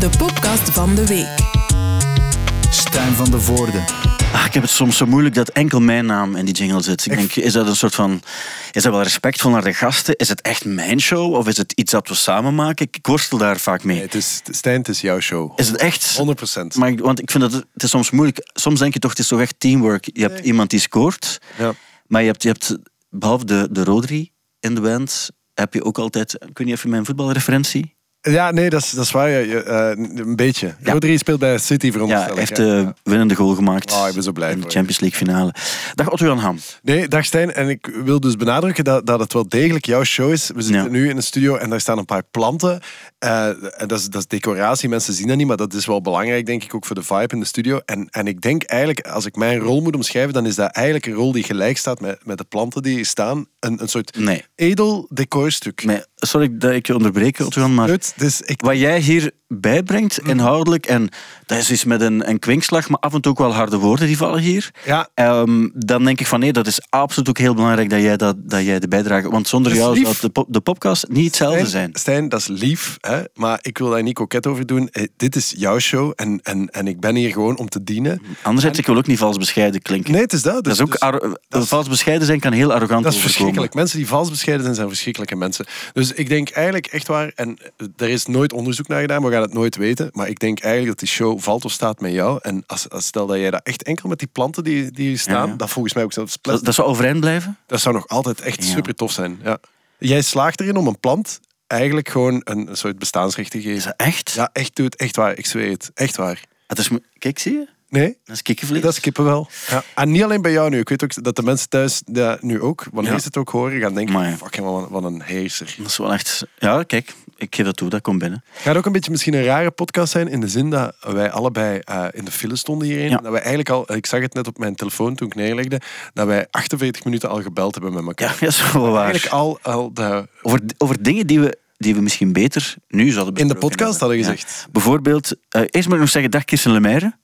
de podcast van de week. Stijn van de Voorde. Ah, ik heb het soms zo moeilijk dat enkel mijn naam in die jingle zit. Ik denk, is dat een soort van... Is dat wel respectvol naar de gasten? Is het echt mijn show? Of is het iets dat we samen maken? Ik worstel daar vaak mee. Nee, het is, Stijn, het is jouw show. Is het echt? 100%. Maar ik, want ik vind dat het, is soms moeilijk. Soms denk je toch, het is toch echt teamwork. Je hebt iemand die scoort, Ja. maar je hebt, je hebt behalve de, de Rodri in de band, heb je ook altijd... Of je mijn voetbalreferentie... Ja, nee, dat is, dat is waar. ja, je, eh, een beetje. Ja. Rodri speelt bij City, Ja, veronderstel hij ik, heeft de winnende goal gemaakt Oh, ik ben zo blij in de. Champions League finale. Dag Otto Jan Ham. Nee, dag Stijn. En ik wil dus benadrukken dat, dat het wel degelijk jouw show is. We zitten Ja. nu in een studio en daar staan een paar planten. Eh, en dat, is, dat is decoratie. Mensen zien dat niet, maar dat is wel belangrijk, denk ik, ook voor de vibe in de studio. En, en ik denk eigenlijk, als ik mijn rol moet omschrijven, dan is dat eigenlijk een rol die gelijk staat met, met de planten die hier staan. Een, een soort Nee. edel decorstuk. Nee, sorry dat ik je onderbreek, Otto Jan, maar... dus ik, Wat jij hier bijbrengt, inhoudelijk, en dat is iets met een, een kwinkslag, maar af en toe ook wel harde woorden die vallen hier. ja, Ehm, dan denk ik van nee, dat is absoluut ook heel belangrijk dat jij, dat, dat jij de bijdrage... Want zonder Dat jou lief. zou de, de podcast niet hetzelfde Stijn, zijn. Stijn, dat is lief, hè? maar ik wil daar niet koket over doen. Eh, dit is jouw show en, en, en ik ben hier gewoon om te dienen. Anderzijds, ik wil ook niet vals bescheiden klinken. Nee, het is dat. dat Dus- is ook dus- dat is- vals bescheiden zijn kan heel arrogant Dat is verschrikkelijk. Mensen die vals bescheiden zijn, zijn verschrikkelijke mensen. Dus ik denk eigenlijk echt waar, en er is nooit onderzoek naar gedaan, we gaan het nooit weten, maar ik denk eigenlijk dat die show valt of staat met jou. En als, als stel dat jij dat echt enkel met die planten die, die hier staan, Ja, ja. dat volgens mij ook zelfs Dat, dat zou overeind blijven? dat zou nog altijd echt Ja. super tof zijn. Ja. Jij slaagt erin om een plant eigenlijk gewoon een, een soort bestaansrecht te Is geven. dat echt? Ja, echt, doe het echt waar. Ik zweer het. Echt waar. Het is, kijk, zie je? Nee? Dat is kikkervlees. Dat is kippenwel. Ja. En niet alleen bij jou nu. Ik weet ook dat de mensen thuis dat nu ook, wanneer Ja. ze het ook horen, gaan denken: Maar fuck, wat, een- wat een heerser. Dat is wel echt... Ja, kijk, ik geef dat toe, dat komt binnen. Gaat ook een beetje misschien een rare podcast zijn in de zin dat wij allebei eh, in de file stonden hierin. Ja. Dat wij eigenlijk al, ik zag het net op mijn telefoon toen ik neerlegde, dat wij 48 minuten al gebeld hebben met elkaar. Ja, dat is wel waar. Eigenlijk al, al de, Over, over dingen die we, die we misschien beter nu zouden in de podcast hadden Ja. gezegd. Bijvoorbeeld, eh, eerst moet ik nog zeggen, dag Kirsten Lemaire.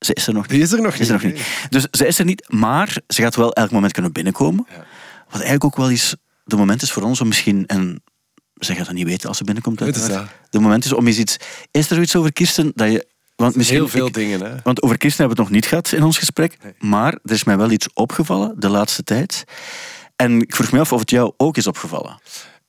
Ze is er nog niet. Die is er nog Ze is er nog niet. niet. Dus ze is er niet, maar ze gaat wel elk moment kunnen binnenkomen. Ja. Wat eigenlijk ook wel eens de moment is voor ons om misschien, en ze gaat dat niet weten als ze binnenkomt, het uiteraard. de moment is om eens iets... Is er iets over Kirsten dat je... Want misschien, Heel veel ik- dingen, hè? want over Kirsten hebben we het nog niet gehad in ons gesprek. Nee. Maar er is mij wel iets opgevallen de laatste tijd. En ik vroeg me af of het jou ook is opgevallen.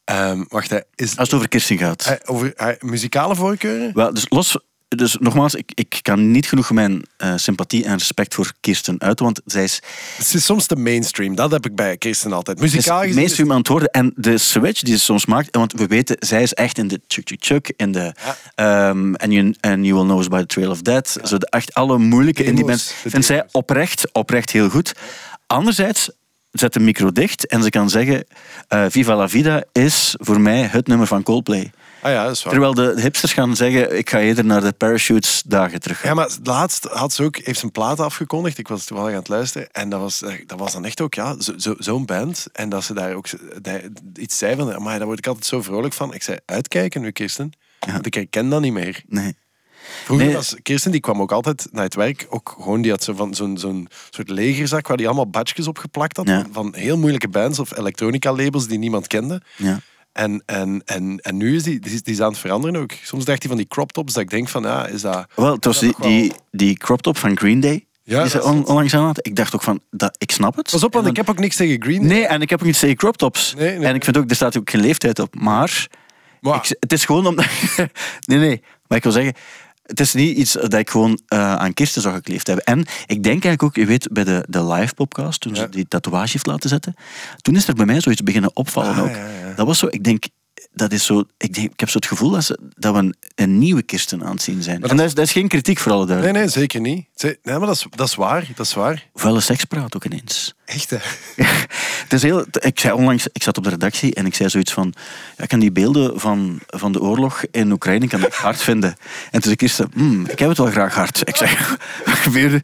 Ehm, wacht, hè. Is, Als het over Kirsten gaat. eh, over eh, muzikale voorkeuren? Wel, dus los... Dus nogmaals, ik, ik kan niet genoeg mijn eh, sympathie en respect voor Kirsten uiten, want zij is, Het is soms de mainstream. Dat heb ik bij Kirsten altijd. is Muzikaal is- mainstream aan het worden. En de switch die ze soms maakt, want we weten, zij is echt in de chuk chuk chuk, in de ehm and, you, and You Will Know Us By The Trail of Death. Zo de, echt alle moeilijke in die de Vindt zij oprecht, oprecht heel goed. Anderzijds, zet de micro dicht en ze kan zeggen, eh, Viva la Vida is voor mij het nummer van Coldplay. Ah ja, dat is waar. Terwijl de hipsters gaan zeggen, ik ga eerder naar de Parachutes dagen terug. Ja, maar laatst had ze ook, heeft ze een plaat afgekondigd. Ik was toevallig aan het luisteren. En dat was, eh, dat was dan echt ook ja, zo- zo- zo'n band. En dat ze daar ook iets zei van, maar daar word ik altijd zo vrolijk van. Ik zei, uitkijken nu, Kirsten. Want ik herken dat niet meer. Nee. Vroeger Nee. was Kirsten, die kwam ook altijd naar het werk. Ook gewoon, die had zo van zo'n zo'n soort legerzak waar die allemaal badges op geplakt had. Ja. Van heel moeilijke bands of elektronica labels die niemand kende. Ja. En, en, en, en nu is die, die, is- die is aan het veranderen ook. Soms dacht hij van die crop tops dat ik denk van, ja, is dat... Wel, het was die, die, die crop top van Green Day. Ja, is on- het. onlangs aan had. Ik dacht ook van, dat, ik snap het. Pas op, want ik heb ook niks tegen Green Day. Nee, en ik heb ook niet tegen crop tops. Nee, nee, en ik vind ook, er staat ook geen leeftijd op. Maar, Maar- ik, het is gewoon omdat... nee, nee. Maar ik wil zeggen, het is niet iets dat ik gewoon eh, aan Kirsten zou gekleefd hebben. En ik denk eigenlijk ook, je weet, bij de, de live podcast, toen Ja. ze die tatoeage heeft laten zetten, toen is er bij mij zoiets beginnen opvallen Ah, ook. ja. Dat was zo, ik denk... Dat is zo, ik, denk, ik heb zo het gevoel dat, ze, dat we een, een nieuwe Kirsten aan het zien zijn. en dat is, dat is geen kritiek voor alle Nee, duidelijkheid. nee, zeker niet. Nee, maar dat is, dat is waar. Dat is waar. Vuile sekspraat ook ineens. Echt, hè? Het is heel, ik zei onlangs, ik zat op de redactie en ik zei zoiets van, ja, ik kan die beelden van, van de oorlog in Oekraïne kan ik hard vinden. En toen zei Kirsten, "Hmm, ik heb het wel graag hard. Ik zeg, wat gebeurde?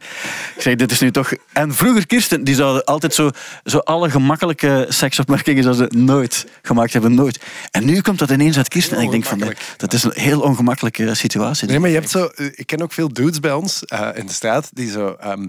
Ik zeg, dit is nu toch... En vroeger Kirsten, die zou altijd zo, zo alle gemakkelijke seksopmerkingen zou ze nooit gemaakt hebben, nooit. En nu komt dat ineens uit Kirsten en ik denk van, nee, dat is een heel ongemakkelijke situatie. Nee, maar je hebt zo... eh, Ik ken ook veel dudes bij ons eh, in de straat die zo... ehm,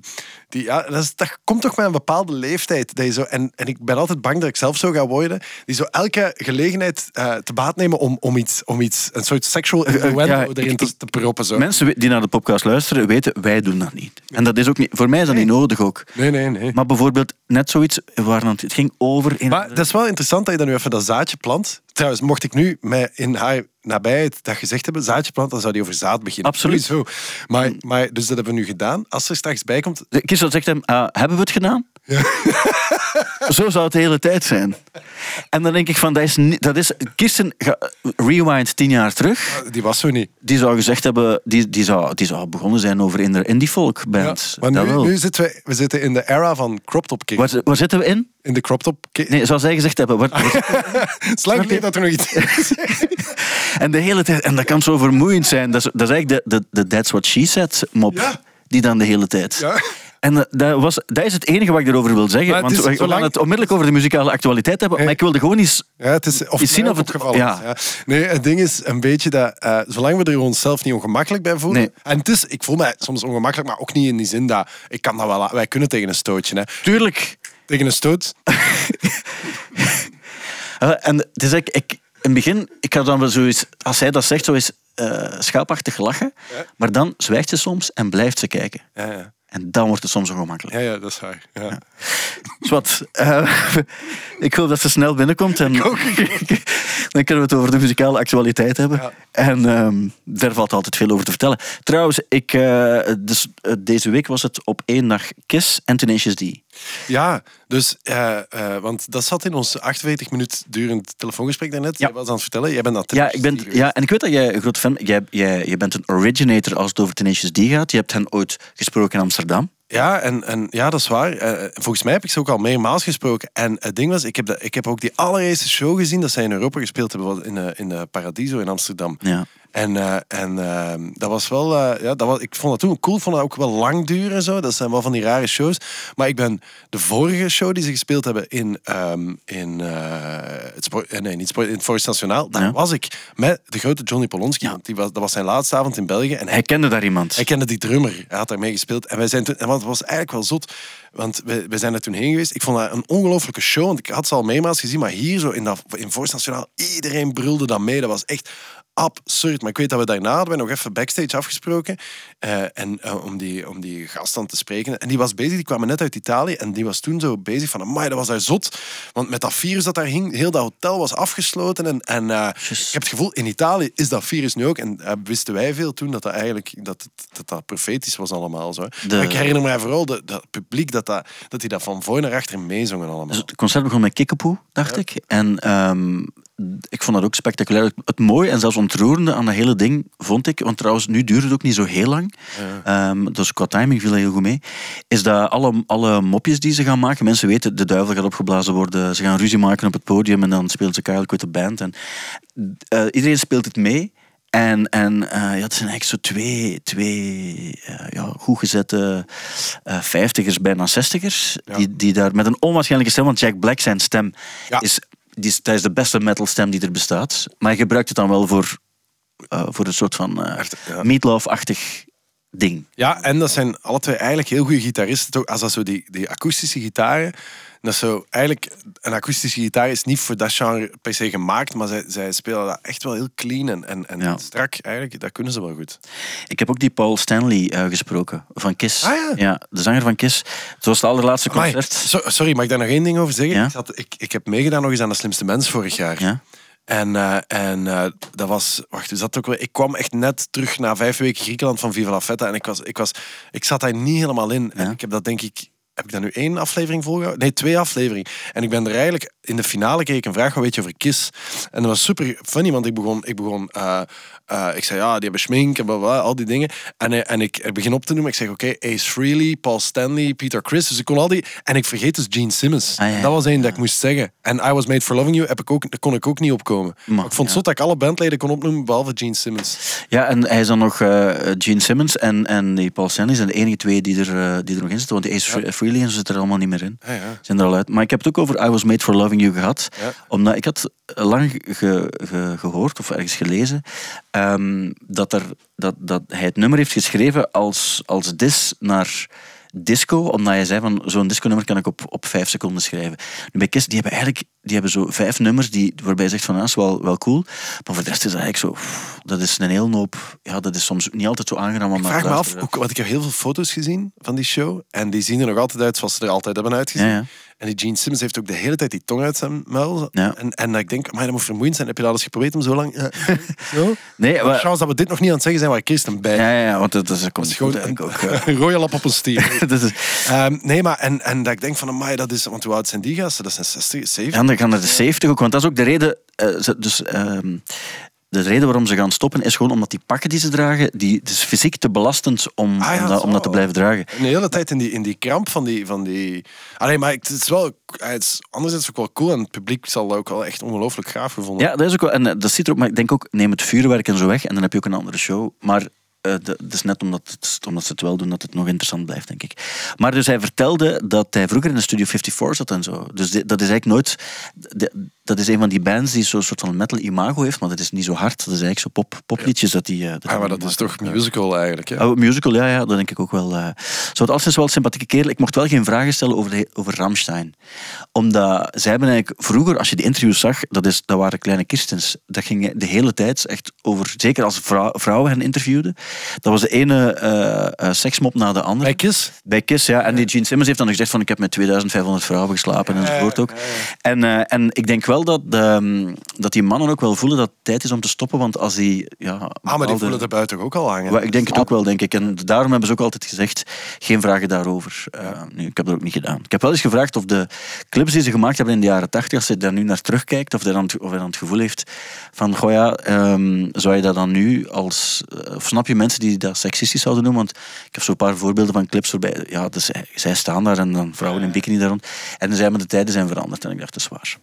die, ja, dat, is, dat komt toch met een bepaalde leeftijd. Dat je zo, en, en ik ben altijd bang dat ik zelf zo ga worden. Die zo elke gelegenheid eh, te baat nemen om, om, iets, om iets, een soort sexual innuendo ja, erin ik- te, te proppen. Zo. Mensen die naar de podcast luisteren weten, wij doen dat niet. En dat is ook niet, voor mij is dat niet nodig ook. Nee, nee, nee. Maar bijvoorbeeld net zoiets, waar het ging over... In, Maar dat is wel interessant dat je dan nu even dat zaadje plant. Trouwens, mocht ik nu mij in haar nabijheid dat gezegd hebben, zaadje plant, dan zou die over zaad beginnen. Absoluut. Sowieso. Maar, maar, dus dat hebben we nu gedaan. Als er straks bij komt... Kirsten zegt hem, ah, hebben we het gedaan? Zo zou het de hele tijd zijn. En dan denk ik van, dat is... Dat is Kirsten, rewind tien jaar terug. Die was zo niet. Die zou gezegd hebben, die, die, zou, die zou begonnen zijn over in de indie folk Ja, band. maar dat nu, nu zitten we, we zitten in de era van crop top kick. Waar, waar zitten we in? In de crop top kick. Nee, zoals zij gezegd hebben. Waar, Het is lang geleden dat er nog iets is. en de hele tijd, en dat kan zo vermoeiend zijn. Dat is, dat is eigenlijk de, de, de That's What She Said mop. Ja. Die dan de hele tijd. Ja. En dat, dat, was, dat is het enige wat ik erover wil zeggen. Maar het Want is we, gaan het onmiddellijk over de muzikale actualiteit hebben. Maar ik wilde gewoon eens... Ja, het is of Iets zien of het- ja. Nee, het ding is een beetje dat, eh, zolang we er onszelf niet ongemakkelijk bij voelen. Nee. En het is, ik voel mij soms ongemakkelijk, maar ook niet in die zin dat ik kan dat wel. Wij kunnen tegen een stootje, hè. Tuurlijk. Tegen een stoot. Eh, en het is eigenlijk... Ik, in het begin, ik had dan wel zoiets... Als hij dat zegt, zo is eh schaapachtig lachen. Ja. Maar dan zwijgt ze soms en blijft ze kijken. Ja, ja. En dan wordt het soms ongemakkelijk. ja, ja dat is waar. Ja. Dus wat, eh, ik hoop dat ze snel binnenkomt. En dan kunnen we het over de muzikale actualiteit hebben. Ja. En ehm, daar valt altijd veel over te vertellen. Trouwens, ik, eh, dus, eh, deze week was het op één dag Kiss en Tenacious D. Ja, dus, eh, eh, want dat zat in ons 48 minuut durend telefoongesprek daarnet. Ja. Jij was aan het vertellen, jij bent dat Ja, ik ben, ja, en ik weet dat jij een groot fan bent. Jij, jij, jij bent een originator als het over Tenacious D gaat. Je hebt hen ooit gesproken in Amsterdam. Ja, en, en ja, dat is waar. Eh, volgens mij heb ik ze ook al meermaals gesproken. En het ding was, ik heb, dat, ik heb ook die allereerste show gezien dat zij in Europa gespeeld hebben, in, eh, in eh, Paradiso in Amsterdam. Ja. En, en ehm, dat was wel, ja, dat was, ik vond dat toen cool, vond dat ook wel lang duren en zo. Dat zijn wel van die rare shows. Maar ik ben de vorige show die ze gespeeld hebben in, ehm, in, het, sport, nee, niet sport, in het Forest Nationaal, daar Ja. was ik met de grote Johnny Polonski. Want die was, dat was zijn laatste avond in België. En hij Hij kende daar iemand. hij kende die drummer, hij had daarmee gespeeld. En wij zijn toen, en het was eigenlijk wel zot, want we, we zijn er toen heen geweest. Ik vond dat een ongelofelijke show, want ik had ze al meermaals gezien, maar hier zo in, dat, in Forst Nationaal, iedereen brulde dan mee. Dat was echt absurd. Maar ik weet dat we daarna hadden we nog even backstage afgesproken eh, en, eh, om, die, om die gast dan te spreken. En die was bezig, die kwamen net uit Italië en die was toen zo bezig van, amai, dat was daar zot. Want met dat virus dat daar hing, heel dat hotel was afgesloten. En, en eh, ik heb het gevoel, in Italië is dat virus nu ook. En wisten wij veel toen dat dat eigenlijk dat, dat, dat profetisch was allemaal zo. De- Maar ik herinner mij vooral dat publiek dat, dat, dat die dat van voor naar achter meezongen allemaal. Dus het concert begon met Kikkapoo, dacht ik. En ehm, ik vond dat ook spectaculair. Het, het mooie en zelfs ontroerende aan dat hele ding vond ik, want trouwens nu duurde het ook niet zo heel lang, Ehm, dus qua timing viel dat heel goed mee, is dat alle, alle mopjes die ze gaan maken, mensen weten, de duivel gaat opgeblazen worden, ze gaan ruzie maken op het podium en dan speelt ze Kyle with de band. En, eh, iedereen speelt het mee. En, en eh, ja, het zijn eigenlijk zo twee, twee eh, ja, goed gezette vijftigers, bijna zestigers, die, die daar met een onwaarschijnlijke stem, want Jack Black zijn stem Ja. is, die is, dat is de beste metalstem die er bestaat. Maar hij gebruikt het dan wel voor, voor een soort van ja. meatloaf-achtig ding. Ja, en dat zijn alle twee eigenlijk heel goede gitaristen. Toch, als dat zo die, die akoestische gitaren. Dat is zo, eigenlijk, een akoestische gitaar is niet voor dat genre per se gemaakt, maar zij, zij spelen dat echt wel heel clean en, en, en Ja. strak. Eigenlijk, dat kunnen ze wel goed. Ik heb ook die Paul Stanley eh, gesproken, van Kiss. Ah, ja. de zanger van Kiss. Het was het allerlaatste concert. so- sorry, mag ik daar nog één ding over zeggen? Ja? Ik, zat, ik, ik heb meegedaan nog eens aan de slimste mens vorig jaar. Ja? En, eh, en eh, dat was, wacht, dat ook. Ik kwam echt net terug na vijf weken Griekenland van Viva la Feta en ik was, ik was, ik zat daar niet helemaal in. En ik heb dat denk ik, heb ik dat nu één aflevering volgehouden? Nee, twee afleveringen. En ik ben er eigenlijk in de finale kreeg ik een vraag, wat weet je over Kiss? En dat was super funny, want ik begon, ik begon, eh, eh, ik zei ja, die hebben schmink en bla, bla, al die dingen. En, eh, en ik begin op te noemen, ik zeg oké, Ace Frehley, Paul Stanley, Peter Chris, dus ik kon al die, en ik vergeet dus Gene Simmons. Ah, ja, dat was één ja. dat ik moest zeggen. En I Was Made for Loving You heb ik ook, daar kon ik ook niet opkomen. Maar ik vond het ja. zot dat ik alle bandleden kon opnoemen, behalve Gene Simmons. Ja, en hij is dan nog Gene Simmons en, en die Paul Stanley zijn de enige twee die er, die er nog in zitten. Want die Ace Fre- Frehley zo zitten er allemaal niet meer in. Ja, ja. Zijn er al uit. Maar ik heb het ook over I Was Made for Loving You gehad. Ja. Omdat ik had lang ge- ge- gehoord of ergens gelezen ehm, dat, er, dat, dat hij het nummer heeft geschreven als, als dis naar disco, omdat je zei van zo'n disco-nummer kan ik op, op vijf seconden schrijven. Nu bij Kiss, die hebben eigenlijk die hebben zo vijf nummers die, waarbij je zegt van, ah, dat is wel, wel cool. Maar voor de rest is dat eigenlijk zo, dat is een heel hoop, ja, dat is soms niet altijd zo aangenaam om Ik vraag me af, ook, want ik heb heel veel foto's gezien van die show. En die zien er nog altijd uit zoals ze er altijd hebben uitgezien. Ja, ja. En die Gene Simmons heeft ook de hele tijd die tong uit zijn muil. Ja. En, en ik denk, maar dat moet vermoeiend zijn. Heb je dat eens geprobeerd om zo lang... Ja, zo? Nee, maar, Chance dat we dit nog niet aan het zeggen zijn waar Christen bij ja, ja, want dat, dat, komt is goed een, ook. ja. een rode lap op een stier. dat is, Ehm, nee, maar en, en dat ik denk van, amai, dat is... Want hoe oud zijn die gasten? Dat zijn 60, 70? Ja, dan gaan naar de 70 ook, want dat is ook de reden. eh, dus, ehm, de reden waarom ze gaan stoppen is gewoon omdat die pakken die ze dragen, die, het is fysiek te belastend om, Ah ja, om, dat, om dat te blijven dragen. Een hele tijd in die, in die kramp van die... Van die... Allee, maar het is wel... Het is anderzijds ook wel cool en het publiek zal dat ook wel echt ongelooflijk gaaf gevonden Ja, dat is ook wel, en eh, dat ziet er ook, maar ik denk ook, neem het vuurwerk en zo weg en dan heb je ook een andere show. Maar eh, de- het is net omdat, het, omdat ze het wel doen dat het nog interessant blijft, denk ik. Maar dus hij vertelde dat hij vroeger in de Studio 54 zat en zo. Dus dat is eigenlijk nooit... de- dat is een van die bands die zo'n soort van metal imago heeft, maar dat is niet zo hard. Dat is eigenlijk zo pop, popliedjes dat die... eh, dat Ah, die maar dat is toch musical eigenlijk, hè? Oh, musical, ja, ja, dat denk ik ook wel. eh. Zo, het is wel een sympathieke kerel. Ik mocht wel geen vragen stellen over, de, over Ramstein. Omdat zij hebben eigenlijk vroeger, als je die interviews zag, dat, is, dat waren kleine Kirstens. Dat ging de hele tijd echt over, zeker als vrou- vrouwen hen interviewden. Dat was de ene eh, seksmop na de andere. Bij Kiss? Bij Kiss, ja. En die Gene Simmons heeft dan gezegd van ik heb met 2500 vrouwen geslapen enzovoort ook. En, eh, en ik denk wel dat, de, dat die mannen ook wel voelen dat het tijd is om te stoppen, want als die... Ja, Ah, maar die bepaalde- voelen er buiten ook al hangen. Ik denk het ook wel, denk ik. En daarom hebben ze ook altijd gezegd, geen vragen daarover. Eh, nu, ik heb dat ook niet gedaan. Ik heb wel eens gevraagd of de clips die ze gemaakt hebben in de jaren tachtig, als hij daar nu naar terugkijkt, of hij dan, of hij dan het gevoel heeft van, goh ja, ehm, zou je dat dan nu als... eh, Of snap je mensen die dat seksistisch zouden noemen? Want ik heb zo'n paar voorbeelden van clips waarbij, ja, dus, zij- zij staan daar en dan vrouwen in bikini daar rond. En dan zijn maar de tijden zijn veranderd. En ik dacht, dat is waar.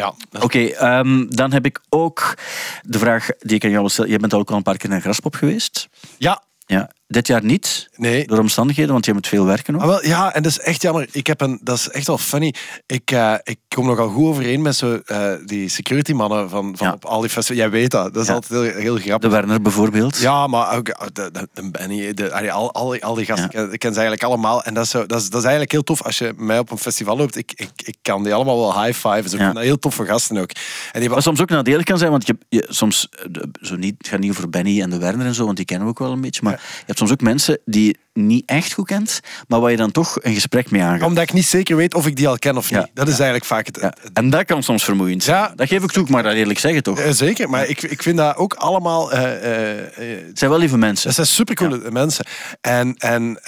Ja. Oké, ehm, dan heb ik ook de vraag die ik aan jou wil stellen. Jij bent ook al een paar keer in een graspop geweest. Ja, Ja, dit jaar niet. nee. Door omstandigheden, want je moet veel werken ook. Ah, wel, ja, en dat is echt jammer. Ik heb een, dat is echt wel funny. Ik, eh, ik kom nogal goed overeen met zo, eh, die security mannen van, van Ja. op al die festivals. Jij weet dat. Dat is Ja. altijd heel, heel De grappig. Werner bijvoorbeeld. Ja, maar ook eh, de, de, de Benny, de, al, al, al die gasten, Ja. ik, ken- ze eigenlijk allemaal. En dat is, zo, dat, is, dat is eigenlijk heel tof als je mij op een festival loopt. Ik, ik, ik kan die allemaal wel. Dus ik Ja. vind dat heel toffe gasten ook. En die Wat soms ook nadelig kan zijn, want je, je soms, eh, de- zo niet, het gaat niet over Benny en de Werner en zo, want die kennen we ook wel een beetje. Maar je hebt soms ook mensen die je niet echt goed kent, maar waar je dan toch een gesprek mee aangaat. omdat ik niet zeker weet of ik die al ken of niet. Ja. Dat is eigenlijk vaak het, Ja. het- En dat kan soms vermoeiend zijn. Ja. Dat geef ik toe, maar dat eerlijk zeggen toch. Eh, zeker, maar ik, ik vind dat ook allemaal... eh, eh, Het zijn wel lieve mensen. Dat zijn supercoole mensen. En, en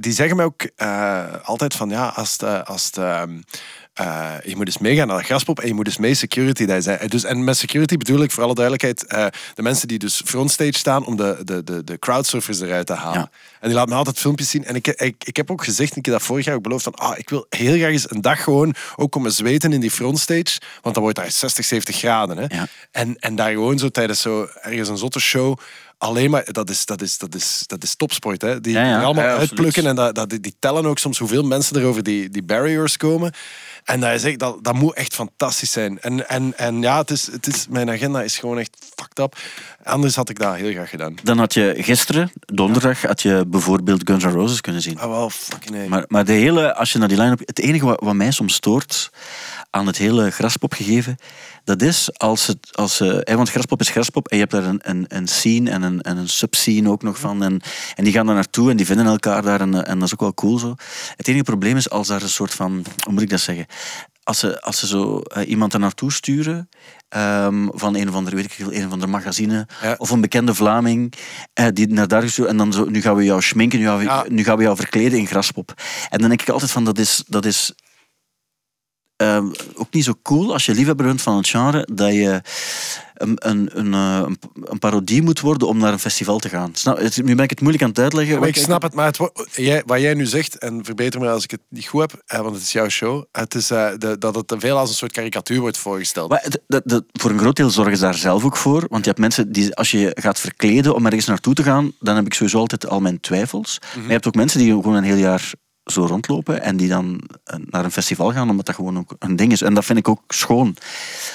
die zeggen mij ook altijd van ja, als het, als het, eh, je moet eens meegaan naar de graspop en je moet eens mee security daar zijn. Dus, en met security bedoel ik voor alle duidelijkheid eh, de mensen die dus frontstage staan om de, de, de, de crowdsurfers eruit te halen. Ja. En die laten me altijd filmpjes zien. En ik, ik, ik heb ook gezegd, ik heb dat vorig jaar ook beloofd, van ah, ik wil heel graag eens een dag gewoon ook komen zweten in die frontstage. Want dan wordt daar 60, 70 graden. Hè? Ja. En, en daar gewoon zo tijdens zo ergens een zotte show alleen maar, dat is, dat is, dat is, dat is topsport. Hè? Die, Ja, ja. die allemaal Ja, uitplukken en dat, dat, die, die tellen ook soms hoeveel mensen er over die, die barriers komen. En dat, is echt, dat, dat moet echt fantastisch zijn. En, en, en ja, het is, het is, mijn agenda is gewoon echt fucked up. Anders had ik dat heel graag gedaan. Dan had je gisteren, donderdag, had je bijvoorbeeld Guns N' Roses kunnen zien. Ah, wel, fucking nee. Maar, maar de hele, als je naar die line-up... Het enige wat, wat mij soms stoort aan het hele graspop gegeven, dat is als het... Als, hè, want graspop is graspop en je hebt daar een, een, een scene en een, en een subscene ook nog van. En, en die gaan daar naartoe en die vinden elkaar daar en, eh, en dat is ook wel cool zo. Het enige probleem is als daar een soort van... Hoe moet ik dat zeggen? Als ze, als ze zo eh, iemand er naartoe sturen ehm, van een of andere, weet ik veel, een of andere magazine Ja. of een bekende Vlaming die naar daar is toe en dan zo, nu gaan we jou schminken, nu gaan we, Ja. nu gaan we jou verkleden in graspop. En dan denk ik altijd van, dat is, dat is ehm, ook niet zo cool als je liefhebber bent van het genre, dat je een, een, een, eh, een, parodie moet worden om naar een festival te gaan. Snap, nu ben ik het moeilijk aan het uitleggen. Maar ik snap het, maar het, wat jij nu zegt, en verbeter me als ik het niet goed heb, eh, want het is jouw show, het is, eh, de, dat het veel als een soort karikatuur wordt voorgesteld. Maar voor een groot deel zorgen ze daar zelf ook voor. Want je hebt mensen die, als je je gaat verkleden om ergens naartoe te gaan, dan heb ik sowieso altijd al mijn twijfels. Mhm. Maar je hebt ook mensen die gewoon een heel jaar zo rondlopen en die dan eh, naar een festival gaan, omdat dat gewoon ook een ding is. En dat vind ik ook schoon.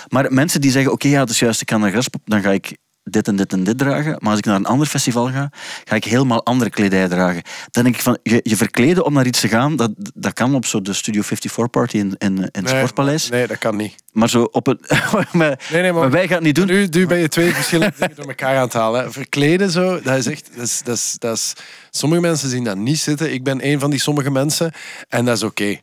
Maar mensen die zeggen, oké, ja, dat is juist, ik kan naar Graspop, dan ga ik dit en dit en dit dragen. Maar als ik naar een ander festival ga, ga ik helemaal andere kledij dragen. Dan denk ik van, je, je verkleden om naar iets te gaan, dat, dat kan op zo de Studio 54 party in, in, in het Nee, Sportpaleis. Nee, dat kan niet. Maar zo op een... maar, Nee, nee, maar- maar wij gaan het niet doen. Nu, nu ben je twee verschillende dingen door elkaar aan het halen. Verkleden zo, dat is echt... Dat is, dat is, dat is, sommige mensen zien dat niet zitten. Ik ben een van die sommige mensen. En dat is oké.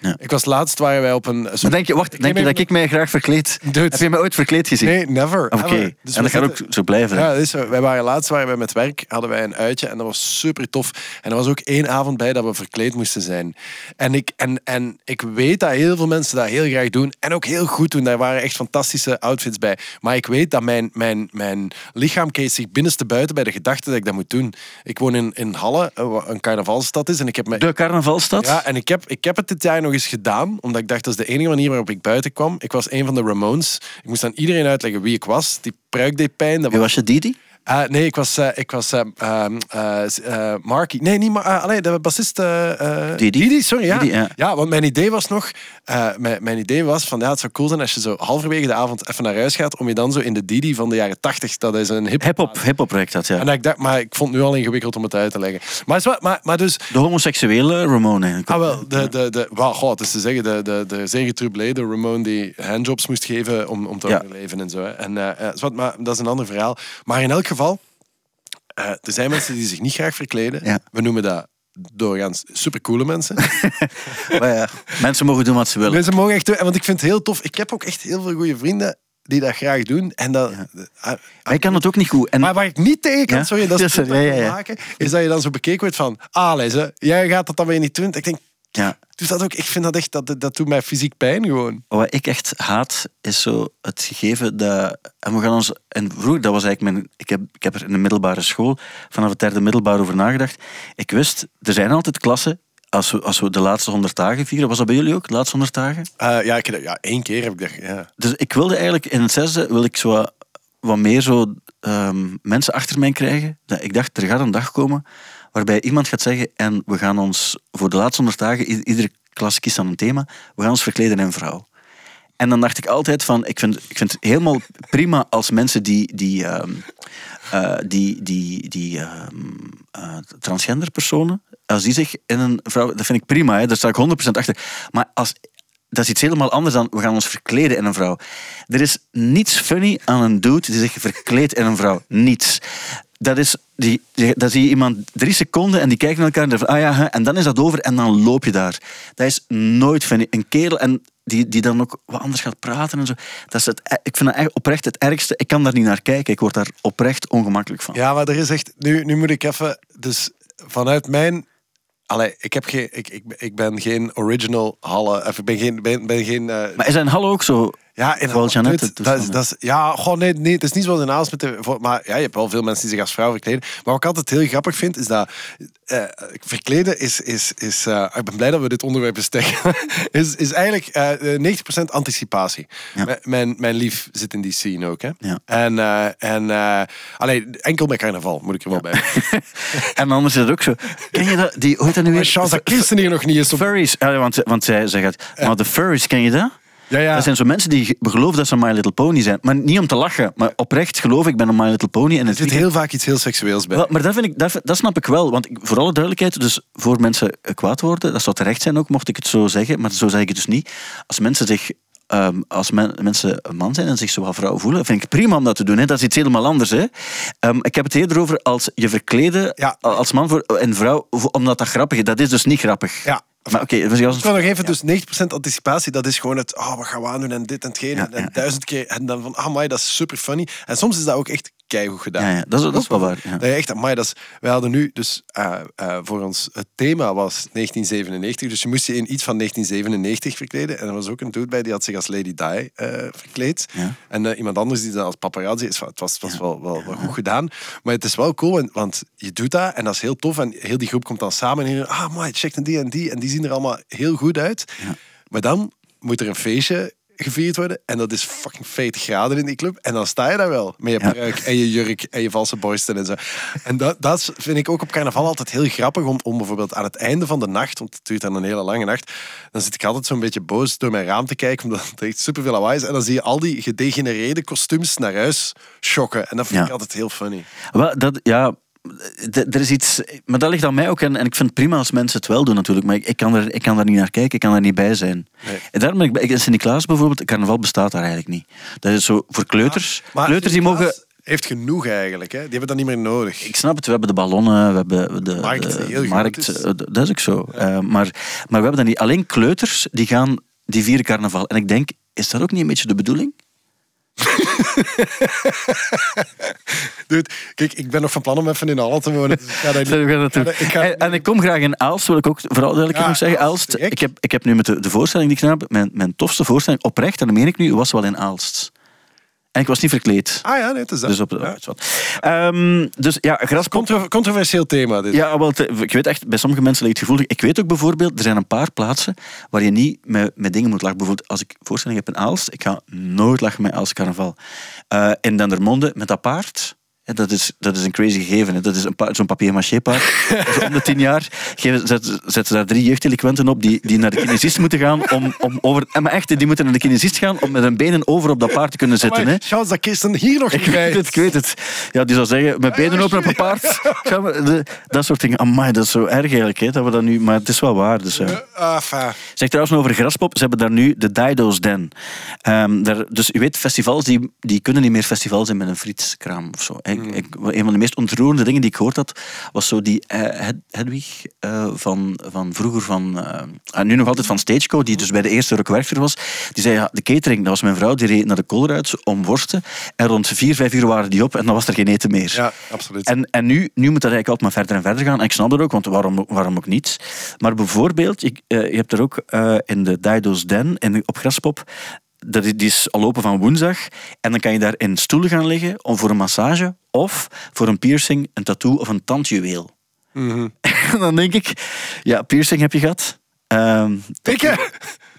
Ja. Ik was laatst, waren wij op een... Maar denk je, wacht, denk je dat ik mij graag verkleed? Dude. Heb je mij ooit verkleed gezien? Nee, never. Oké. Dus en we dat gaat ook zo blijven. Ja, dat is zo. Wij waren laatst waren wij met werk, hadden wij een uitje en dat was super tof. En er was ook één avond bij dat we verkleed moesten zijn. En ik, en, en ik weet dat heel veel mensen dat heel graag doen en ook heel goed doen. Daar waren echt fantastische outfits bij. Maar ik weet dat mijn, mijn, mijn lichaam keert zich binnenste buiten bij de gedachte dat ik dat moet doen. Ik woon in, in Halle, eh, wat een carnavalstad is, en ik heb me De carnavalstad? ja, en ik heb, ik heb het dit jaar nog eens gedaan, omdat ik dacht dat is de enige manier waarop ik buiten kwam. Ik was een van de Ramones. Ik moest aan iedereen uitleggen wie ik was. Die pruik deed pijn. Dat was, was je, Didi? Ah, nee, ik was, eh, ik was eh, ehm, eh, eh, Marky. Nee, niet maar. Uh, allee, de bassist. eh, eh, Didi? sorry. Ja. Didi, ja. want mijn idee was nog. eh, mijn, mijn idee was van ja, het zou cool zijn als je zo halverwege de avond even naar huis gaat. om je dan zo in de Didi van de jaren 80. Dat is een hip Hip-hop, hip-hop project dat, ja. En ik dacht, maar ik vond het nu al ingewikkeld om het uit te leggen. Maar, is wel- maar, maar dus. De homoseksuele Ramone eigenlijk. Ah, wel, de, de, de, goh, het is te zeggen, de, de, de zeer getrubleerde Ramon die handjobs moest geven om, om te Ja. overleven en zo. Hè. En, eh, eh, zwart, maar dat is een ander verhaal. Maar in elk geval, eh, er zijn mensen die zich niet graag verkleden. Ja. We noemen dat doorgaans supercoole mensen. Maar ja, mensen mogen doen wat ze willen. mensen mogen echt doen, want ik vind het heel tof. Ik heb ook echt heel veel goede vrienden die dat graag doen. En dat, ah, Maar ik kan het ook niet goed. En Maar waar ik niet tegen kan, Ja? sorry, dat is Ja, maken, is dat je dan zo bekeken wordt van, ah, jij gaat dat dan weer niet doen. Ik denk, ja, dus dat ook, ik vind dat echt, dat, dat doet mij fysiek pijn gewoon. wat ik echt haat, is zo het gegeven dat... En we gaan ons... En vroeger, dat was eigenlijk mijn... Ik heb, ik heb er in de middelbare school, vanaf het derde middelbaar over nagedacht. Ik wist, er zijn altijd klassen, als we, als we de laatste honderd dagen vieren, was dat bij jullie ook, de laatste honderd dagen? Eh, ja, ik, ja, één keer heb ik dat, ja. Dus ik wilde eigenlijk in het zesde wil ik zo wat, wat meer zo, ehm, mensen achter mij krijgen. Ik dacht, er gaat een dag komen waarbij iemand gaat zeggen en we gaan ons voor de laatste honderd dagen, iedere klas kiest dan een thema, we gaan ons verkleden in vrouw. En dan dacht ik altijd van, ik vind, ik vind het helemaal prima als mensen die, die, ehm, eh, die, die, die ehm, eh, transgender personen, als die zich in een vrouw, dat vind ik prima, hè, daar sta ik 100% achter. Maar als, dat is iets helemaal anders dan, we gaan ons verkleden in een vrouw. Er is niets funny aan een dude die zich verkleedt in een vrouw. Niets. Dat is, die, zie je iemand drie seconden en die kijken naar elkaar en van, ah ja, hè, en dan is dat over en dan loop je daar. Dat is nooit funny. Een kerel en die, die dan ook wat anders gaat praten en zo. Dat is het, ik vind dat echt oprecht het ergste. Ik kan daar niet naar kijken. Ik word daar oprecht ongemakkelijk van. Ja, maar er is echt... Nu, nu moet ik even... Dus vanuit mijn... Allee, ik, heb geen, ik, ik, ik ben geen original Halle. Of ik ben geen... Ben, ben geen eh, Maar is dat in Hallo ook zo? Ja, Vooral Jeannette dat, dat is, Ja, gewoon nee, nee, het is niet zoals in Aalst met de... voor- Maar ja, je hebt wel veel mensen die zich als vrouw verkleden. Maar wat ik altijd heel grappig vind, is dat... eh, verkleden is... is, is eh, ik ben blij dat we dit onderwerp besteken. is, is eigenlijk eh, 90% anticipatie. Ja. Mijn- Mijn, lief zit in die scene ook, hè. Ja. En, en alleen enkel bij carnaval, moet ik er wel bij. En anders is het ook zo. Ken je dat? Die, hoe heet dat nu weer? chance dat Kirsten hier nog niet is. Op... Furries. Want, want zij, zij gaat... Maar de furries, ken je dat? Ja, ja. Dat zijn zo mensen die ge- geloven dat ze een My Little Pony zijn. Maar niet om te lachen. Maar oprecht geloof ik ben een My Little Pony. En Er het zit heel vaak iets heel seksueels bij. Wel, maar dat, vind ik, dat, dat snap ik wel. Want ik- voor alle duidelijkheid, dus voor mensen eh, kwaad worden, dat zou terecht zijn ook, mocht ik het zo zeggen. Maar zo zeg ik het dus niet. Als mensen zich... ehm, als men- mensen een man zijn en zich zo wel vrouw voelen, vind ik prima om dat te doen. Hè. Dat is iets helemaal anders. Hè. Ehm, ik heb het eerder over als je verkleden Ja. als man voor, en vrouw, omdat dat grappig is. Dat is dus niet grappig. Ja. Maar oké, dus als Ik wil nog even, dus 90% anticipatie, dat is gewoon het, oh, wat gaan we aandoen en dit en hetgeen. Ja, en ja. duizend keer, en dan van, ah, dat is super funny. En soms is dat ook echt keigoed gedaan. Ja, ja, dat is- dat is wel waar. Dat je echt, amai, dat is, wij hadden nu, dus eh, eh, voor ons, het thema was 1997, dus je moest je in iets van 1997 verkleden. En er was ook een dude bij, die had zich als Lady Di eh, verkleed. En iemand anders die dan als paparazzi is. Het was, was wel, wel, wel goed gedaan. Maar het is wel cool, want, want je doet dat en dat is heel tof. En heel die groep komt dan samen en je ah, maar check en die en die. En die zien er allemaal heel goed uit. Maar dan moet er een feestje gevierd worden. En dat is fucking 40 graden in die club. En dan sta je daar wel. Met je pruik en je jurk en je valse borsten en zo. En dat, dat vind ik ook op carnaval altijd heel grappig. Om, om bijvoorbeeld aan het einde van de nacht, want het duurt dan een hele lange nacht. Dan zit ik altijd zo'n beetje boos door mijn raam te kijken. Omdat het echt superveel lawaai is. En dan zie je al die gedegenereerde kostuums naar huis schokken. En dat vind Ja. ik altijd heel funny. Wel, dat, ja, er is iets... Maar dat ligt aan mij ook. En, en ik vind het prima als mensen het wel doen natuurlijk. Maar ik, ik, kan, er, ik kan daar niet naar kijken. Ik kan er niet bij zijn. Nee. En daarom ben ik ik- Sint-Niklaas bijvoorbeeld, carnaval bestaat daar eigenlijk niet. Dat is zo voor kleuters. Maar kleuters die mogen... Heeft genoeg eigenlijk. Hè? Die hebben dat niet meer nodig. Ik snap het, we hebben de ballonnen, we hebben de Markt, de heel markt, is. eh, dat is ook zo. Eh, maar, maar we hebben dat niet. Alleen kleuters die gaan, die vieren carnaval. En ik denk, is dat ook niet een beetje de bedoeling? Dude, kijk, ik ben nog van plan om even in Halle te wonen. Dus ik ga niet- ik ga- en, en ik kom graag in Aalst, wil ik ook vooral duidelijk Ja, nog zeggen. Aalst, Aalst, ik, heb, ik heb nu met de, de voorstelling die ik gedaan heb, mijn, mijn tofste voorstelling, oprecht, en dat meen ik nu, was wel in Aalst. En ik was niet verkleed. Ah ja, nee, het is dat. Dus, op, Ja. iets wat. Ehm, dus ja, graspop. Contro- controversieel thema dit. Ja, wel, ik weet echt, bij sommige mensen ligt het gevoelig. Ik weet ook bijvoorbeeld, er zijn een paar plaatsen waar je niet met, met dingen moet lachen. Bijvoorbeeld, als ik voorstelling heb in Aalst, ik ga nooit lachen met Aalst Carnaval. Eh, in Dendermonde, met dat paard, dat is, dat is een crazy gegeven. hè. Dat is pa- zo'n papier-maché paard. Dus om de tien jaar zetten, ze daar drie jeugddelinquenten op die, die naar de kinesist moeten gaan om, om over... En maar echt, die moeten naar de kinesist gaan om met hun benen over op dat paard te kunnen zitten. Hè. Chance dat Kirsten hier nog Ik niet bij weet het, ik weet het. Ja, die zou zeggen, met benen open op een paard. Dat soort dingen. Amai, dat is zo erg eigenlijk, hè, dat we dat nu... Maar het is wel waar, dus... ja. Ah. Zeg trouwens over Graspop, ze hebben daar nu de Dido's Den. Ehm, daar, dus je weet, festivals die, die kunnen niet meer festivals zijn met een frietskraam of zo. Ik, ik, een van de meest ontroerende dingen die ik gehoord had, was zo die eh, Hed- Hedwig eh, van, van vroeger van... en nu nog altijd van Stageco, die dus bij de eerste werkster was. Die zei, ja, de catering, dat was mijn vrouw, die reed naar de Colruyt om worsten. En rond vier, vijf uur waren die op en dan was er geen eten meer. Ja, absoluut. En, en nu, nu moet dat eigenlijk altijd maar verder en verder gaan. En ik snap dat ook, want waarom, waarom ook niet? Maar bijvoorbeeld, je, eh, je hebt er ook in de Dido's Den in, op Graspop, dat is, die is al open van woensdag. En dan kan je daar in stoelen gaan liggen om voor een massage of voor een piercing, een tattoo of een tandjuweel. Mhm. En dan denk ik, ja, piercing heb je gehad. Ehm, Ik, hè?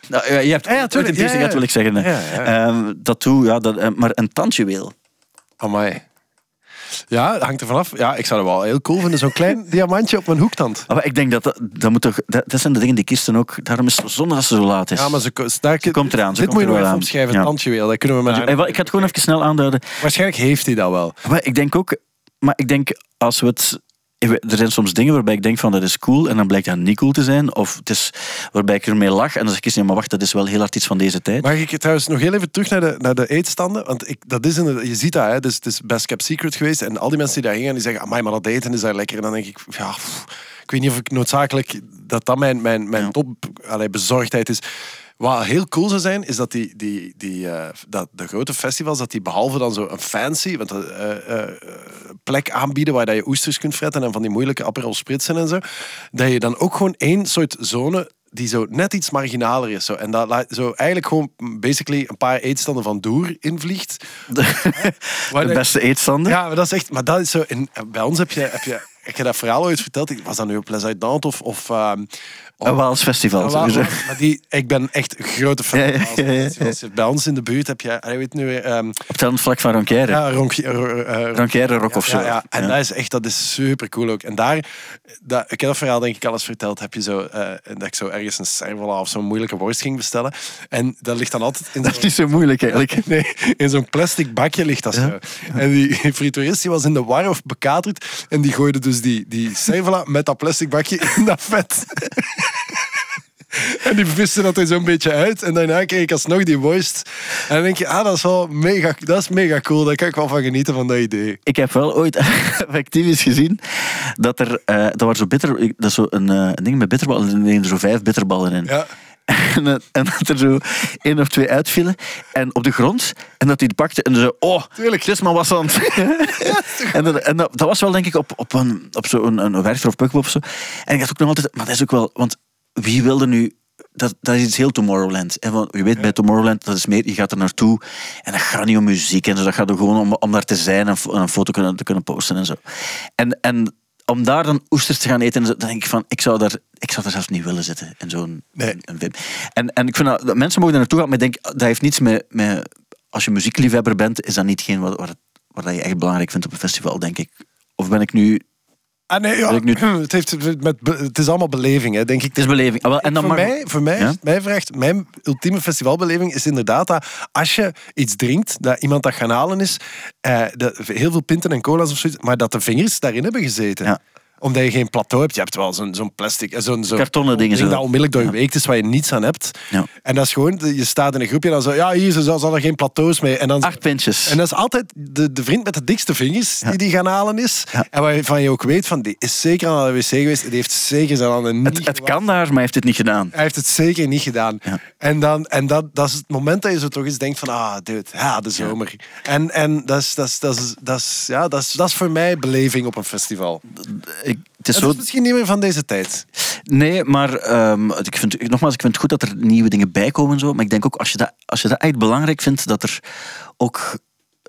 nou, ja, je hebt ja, ooit tuurlijk, een piercing ja, ja. gehad, wil ik zeggen. Ja, ja. Ehm, tattoo, ja, dat, eh, maar een tandjuweel. Amai. Ja, dat hangt er vanaf. Ja, ik zou het wel heel cool vinden. Zo'n klein diamantje op mijn hoektand. Maar ik denk dat dat, dat moet toch... Dat, dat zijn de dingen die Kirsten ook... Daarom is het zonde dat ze zo laat is. Ja, maar ze, ko- daar, Ze komt eraan, ze Dit komt moet je nog wel even aan. opschrijven. Ja. Tandjuweel, dat kunnen we met haar... Eh, ik ga het gewoon even snel aanduiden. Waarschijnlijk heeft hij dat wel. Maar ik denk ook... Maar ik denk, als we het... Er zijn soms dingen waarbij ik denk van dat is cool en dan blijkt dat niet cool te zijn. Of het is waarbij ik ermee lach en dan zeg ik, nee, maar wacht, dat is wel heel hard iets van deze tijd. Mag ik trouwens nog heel even terug naar de, naar de eetstanden? Want ik, dat is inderdaad- je ziet dat, hè? Dus het is best kept secret geweest. En al die mensen die daar gingen, die zeggen, amai, maar dat eten is daar lekker. En dan denk ik, ja, pff, ik weet niet of ik noodzakelijk... Dat dat mijn, mijn, mijn Ja. top allee, bezorgdheid is. Wat heel cool zou zijn, is dat, die, die, die, eh, dat de grote festivals, dat die behalve dan zo een fancy want, eh, plek aanbieden waar dat je oesters kunt fretten en van die moeilijke Aperol spritsen en zo, dat je dan ook gewoon één soort zone die zo net iets marginaler is. Zo. En dat zo eigenlijk gewoon basically een paar eetstanden van Doer invliegt. De beste eetstanden. Ja, maar dat is echt... Maar dat is zo... In, bij ons heb je, heb je... Ik heb dat verhaal ooit verteld. Ik was dat nu op Les Uit of... of ehm, Een Waals festival. ja, sowieso. wa- wa- maar die, ik ben echt een grote fan Ja, van ja, ja. Bij ons in de buurt heb je... Je weet nu weer... ehm, Op het vlak van Roncaire. ja, Ronkje- eh, eh, Roncaire Rock of zo. ja. En dat is echt, dat is super cool ook. En daar, dat, ik heb dat verhaal denk ik al eens verteld, heb je zo, eh, dat ik zo ergens een servola of zo'n moeilijke worst ging bestellen. En dat ligt dan altijd in Dat is niet zo moeilijk eigenlijk. Nee, in zo'n plastic bakje ligt dat zo. En die frituurist die was in de war of bekaterd. En die gooide dus die, die servola met dat plastic bakje in dat vet. En die viste dat er zo'n beetje uit. En daarna kreeg ik alsnog die worst. En dan denk je, ah, dat is wel mega, dat is mega cool. Daar kan ik wel van genieten, van dat idee. Ik heb wel ooit effectief eens gezien dat er, eh dat was zo bitter, dat is zo een, eh, ding met bitterballen, en er er zo vijf bitterballen in. Ja. En, en dat er zo één of twee uitvielen en op de grond en dat hij het pakte en zo, oh, Tuurlijk. het is maar wat zand. en dat, en dat, dat was wel denk ik op, op, een, op zo'n een, een werchter of pukkel of zo. En ik dacht ook nog altijd, maar dat is ook wel, want wie wilde nu dat, dat is iets heel Tomorrowland. En want je weet bij Tomorrowland, dat is meer, je gaat er naartoe en dat gaat niet om muziek en zo. Dat gaat er gewoon om, om daar te zijn en een foto kunnen, te kunnen posten en zo. En, en om daar dan oesters te gaan eten, dan denk ik van, ik zou daar, ik zou er zelfs niet willen zitten in zo'n Nee. een. En, en ik vind dat, dat mensen mogen er naartoe gaan, maar ik denk, dat heeft niets met, met als je muziekliefhebber bent, is dat niet geen wat, wat, wat je echt belangrijk vindt op een festival, denk ik. Of ben ik nu... Ah, nee, ja, nu- het, heeft, met, het is allemaal beleving, hè, denk ik. Het is beleving. Ah, wel, en dan voor mij, voor mij, Ja? mij vraagt, mijn ultieme festivalbeleving is inderdaad dat als je iets drinkt, dat iemand dat gaan halen is, eh, dat, heel veel pinten en cola's of zoiets, maar dat de vingers daarin hebben gezeten. Ja. Omdat je geen plateau hebt. Je hebt wel zo'n zo'n plastic, eh, zo'n zo'n Kartonnen dingen ding zo. dat onmiddellijk doorweekt is, waar je niets aan hebt. Ja. En dat is gewoon, je staat in een groepje en dan zo, ja, hier ze zal er geen plateaus mee. En dan Acht pintjes. en dat is altijd de, de vriend met de dikste vingers die die gaan halen is. En waarvan je ook weet van, die is zeker aan de wc geweest. Die heeft zeker zijn handen niet het, kan daar, maar hij heeft het niet gedaan. Hij heeft het zeker niet gedaan. En, dan, en dat, dat is het moment dat je zo toch eens denkt van, ah, dude, ja, de zomer. En, en dat, is, dat, is, dat, is, dat, is, ja, dat, is, dat is voor mij beleving op een festival. Ik, het is Het zo... is misschien niet meer van deze tijd. Nee, maar ehm, ik vind, nogmaals, ik vind het goed dat er nieuwe dingen bij komen. en Zo, maar ik denk ook, als je, dat, als je dat echt belangrijk vindt, dat er ook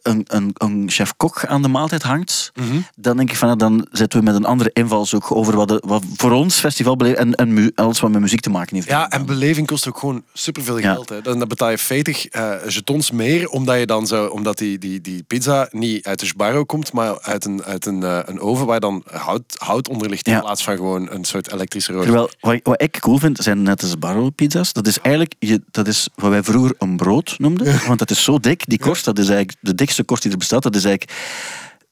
een, een, een chef-kok aan de maaltijd hangt, Mhm. dan denk ik van, ja, dan zitten we met een andere invalshoek over wat, de, wat voor ons festival beleven en, en alles wat met muziek te maken heeft. Ja, en beleving kost ook gewoon superveel Ja. geld. Hè. Dan, dan betaal je 40 eh jetons meer, omdat, je dan zo, omdat die, die, die pizza niet uit de sbarro komt, maar uit een, uit een, eh, een oven waar dan hout, hout onder ligt, in Ja. plaats van gewoon een soort elektrische rooster. Terwijl, wat, wat ik cool vind, zijn net als barrelpizza's. Dat is eigenlijk, je, dat is wat wij vroeger een brood noemden. Want dat is zo dik, die korst, dat is eigenlijk de dikste korst die er bestaat. Dat is eigenlijk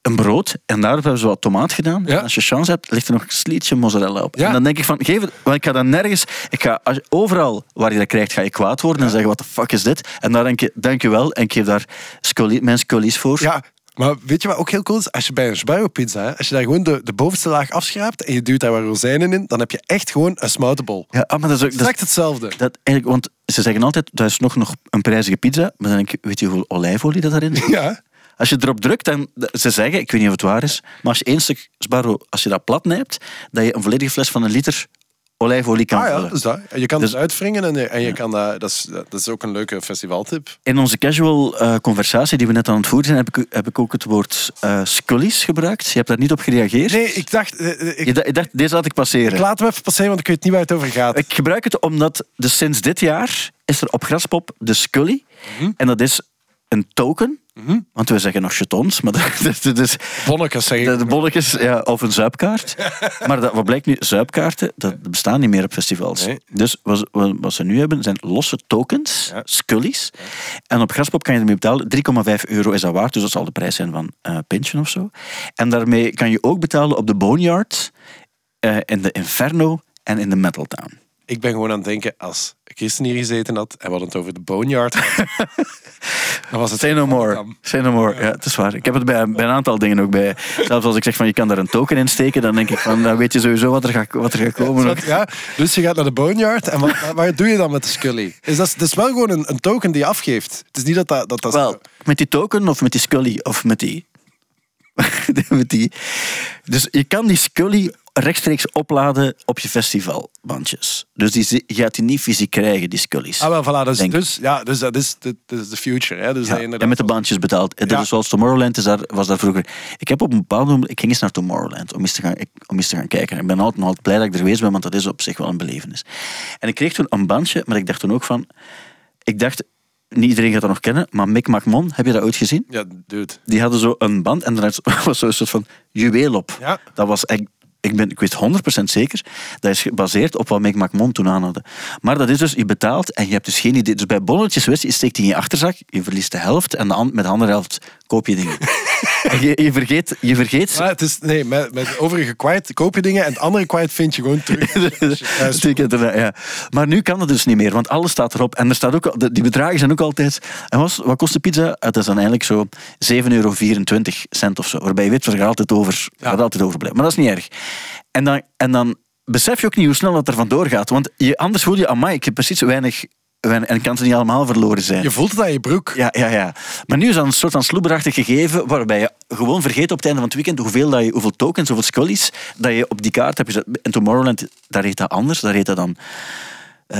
een brood. En daarop hebben ze wat tomaat gedaan. Ja. En als je chance hebt, ligt er nog een slietje mozzarella op. Ja. En dan denk ik van, geef het, want ik ga dan nergens, ik ga, als, overal waar je dat krijgt, ga je kwaad worden en zeggen, wat de fuck is dit? En dan denk je, dank je wel, en ik geef daar mijn scolies voor. Ja, maar weet je wat ook heel cool is? Als je bij een sbarro pizza, als je daar gewoon de, de bovenste laag afschraapt en je duwt daar wat rozijnen in, dan heb je echt gewoon een smoutenbol. Ja, ah, maar dat is ook... Exact hetzelfde. dat eigenlijk, want ze zeggen altijd, dat is nog, nog een prijzige pizza. Maar dan denk ik, weet je hoeveel olijfolie dat daarin zit? Ja. Als je erop drukt, dan ze zeggen, ik weet niet of het waar is, maar als je één stuk Sbarro, als je dat plat nijpt, dat je een volledige fles van een liter olijfolie kan Ah ja, vullen. dus dat. Je kan Dus- het uitwringen en je, en je kan dat, dat, is, dat is ook een leuke festivaltip. In onze casual eh, conversatie die we net aan het voeren zijn, heb ik, heb ik ook het woord scullies gebruikt. Je hebt daar niet op gereageerd. Nee, ik dacht, eh, ik, Je dacht, deze laat ik passeren. ik laat hem even passeren, want ik weet niet waar het over gaat. Ik gebruik het omdat dus sinds dit jaar is er op Graspop de Scully. Mhm. En dat is een token. Want we zeggen nog jetons, maar dat, is Bonnekes zeg ik. de, bonnetjes ja, of een zuipkaart. maar dat, wat blijkt nu? Zuipkaarten, dat bestaan niet meer op festivals. Nee. Dus wat, wat, ze nu hebben, zijn losse tokens, Ja. scullies. En op Graspop kan je ermee betalen. 3,5 euro is dat waard, dus dat zal de prijs zijn van eh pintje of zo. En daarmee kan je ook betalen op de Boneyard, eh, in de Inferno en in de Metal Town. Ik ben gewoon aan het denken, als Christen hier gezeten had en we hadden het over de Boneyard, dan was het... Say no more. Say no more. Ja, het is waar. Ik heb het bij, bij een aantal dingen ook bij. Zelfs als ik zeg van je kan daar een token in steken, dan denk ik van dan weet je sowieso wat er gaat, wat er gaat komen. Ja, dus je gaat naar de Boneyard en wat, waar doe je dan met de Scully? Is dat, dat is wel gewoon een, een token die je afgeeft. Het is niet dat dat... dat, dat Wel, met die token of met die Scully of met die. met die. Dus je kan die Scully rechtstreeks opladen op je festivalbandjes. Dus die, je gaat die niet fysiek krijgen, die Scullies. Ah, wel, voilà. Dus, dus, ja, dus dat is de, future. Hè? Dus Ja, en met de bandjes betaald. Ja. Dus zoals Tomorrowland is daar, was daar vroeger. Ik heb op een bepaald moment. Ik ging eens naar Tomorrowland om eens te gaan, ik- om eens te gaan kijken. Ik ben altijd, altijd blij dat ik er geweest ben, want dat is op zich wel een belevenis. En ik kreeg toen een bandje, maar ik dacht toen ook van. Ik dacht, niet iedereen gaat dat nog kennen, maar Mick McMahon, heb je dat ooit gezien? Ja, dude. Die hadden zo een band en daar was zo'n soort van juweel op. Ja. Dat was echt. Ik, ben, ik weet 100% zeker, dat is gebaseerd op wat Mick McMahon toen aan hadden. Maar dat is dus, je betaalt en je hebt dus geen idee. Dus bij bonnetjes, weet je, steekt die in je achterzak, je verliest de helft en met de andere helft koop je dingen. en je, je vergeet, je vergeet Maar het is, nee, met, met overige kwijt koop je dingen en het andere kwijt vind je gewoon terug. Je erna, ja. Maar nu kan dat dus niet meer, want alles staat erop. En er staat ook, die bedragen zijn ook altijd... En wat, wat kost de pizza? Het is dan eigenlijk zo 7,24 euro cent of zo. Waarbij je weet, er gaat altijd over, gaat altijd overblijven. Maar dat is niet erg. En dan, en dan besef je ook niet hoe snel dat er vandoor gaat. Want je, anders voel je, amai, ik heb precies weinig... en kan ze niet allemaal verloren zijn. Je voelt het aan je broek. Ja, ja, ja. Maar nu is dat een soort van sloeberachtig gegeven waarbij je gewoon vergeet op het einde van het weekend hoeveel, dat je, hoeveel tokens, hoeveel scullies dat je op die kaart hebt gezet. In Tomorrowland, daar heet dat anders. Daar heet dat dan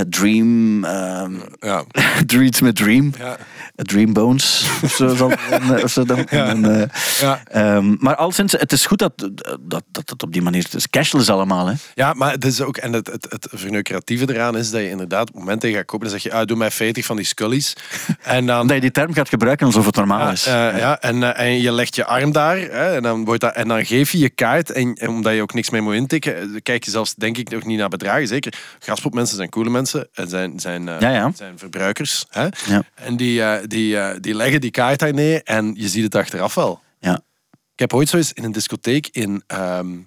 Dream, ehm Ja. Dreams met Dream, Ja. eh, Dream Bones, of zo. dan, eh, of zo dan. En, eh, Ja. ehm, maar al sinds, het is goed dat, dat, dat het op die manier het is. Cashless allemaal, hè. Ja, maar het is ook, en het, het, het verneukeratieve eraan is dat je inderdaad, op het moment dat je gaat kopen, dan zeg je, ah, doe mij 40 van die scullies. En dan, Dat je die term gaat gebruiken alsof het normaal ja, is. eh, ja, en, eh, en je legt je arm daar, hè, en, dan wordt dat, en dan geef je je kaart, en, en omdat je ook niks meer moet intikken, eh, kijk je zelfs, denk ik, nog niet naar bedragen. Zeker, graspopmensen zijn coole mensen, en zijn, zijn, eh, Ja, ja. zijn verbruikers. Hè? Ja. En die, eh, die, eh, die leggen die kaart daar neer, en je ziet het achteraf wel. Ja. Ik heb ooit zo eens in een discotheek in ehm,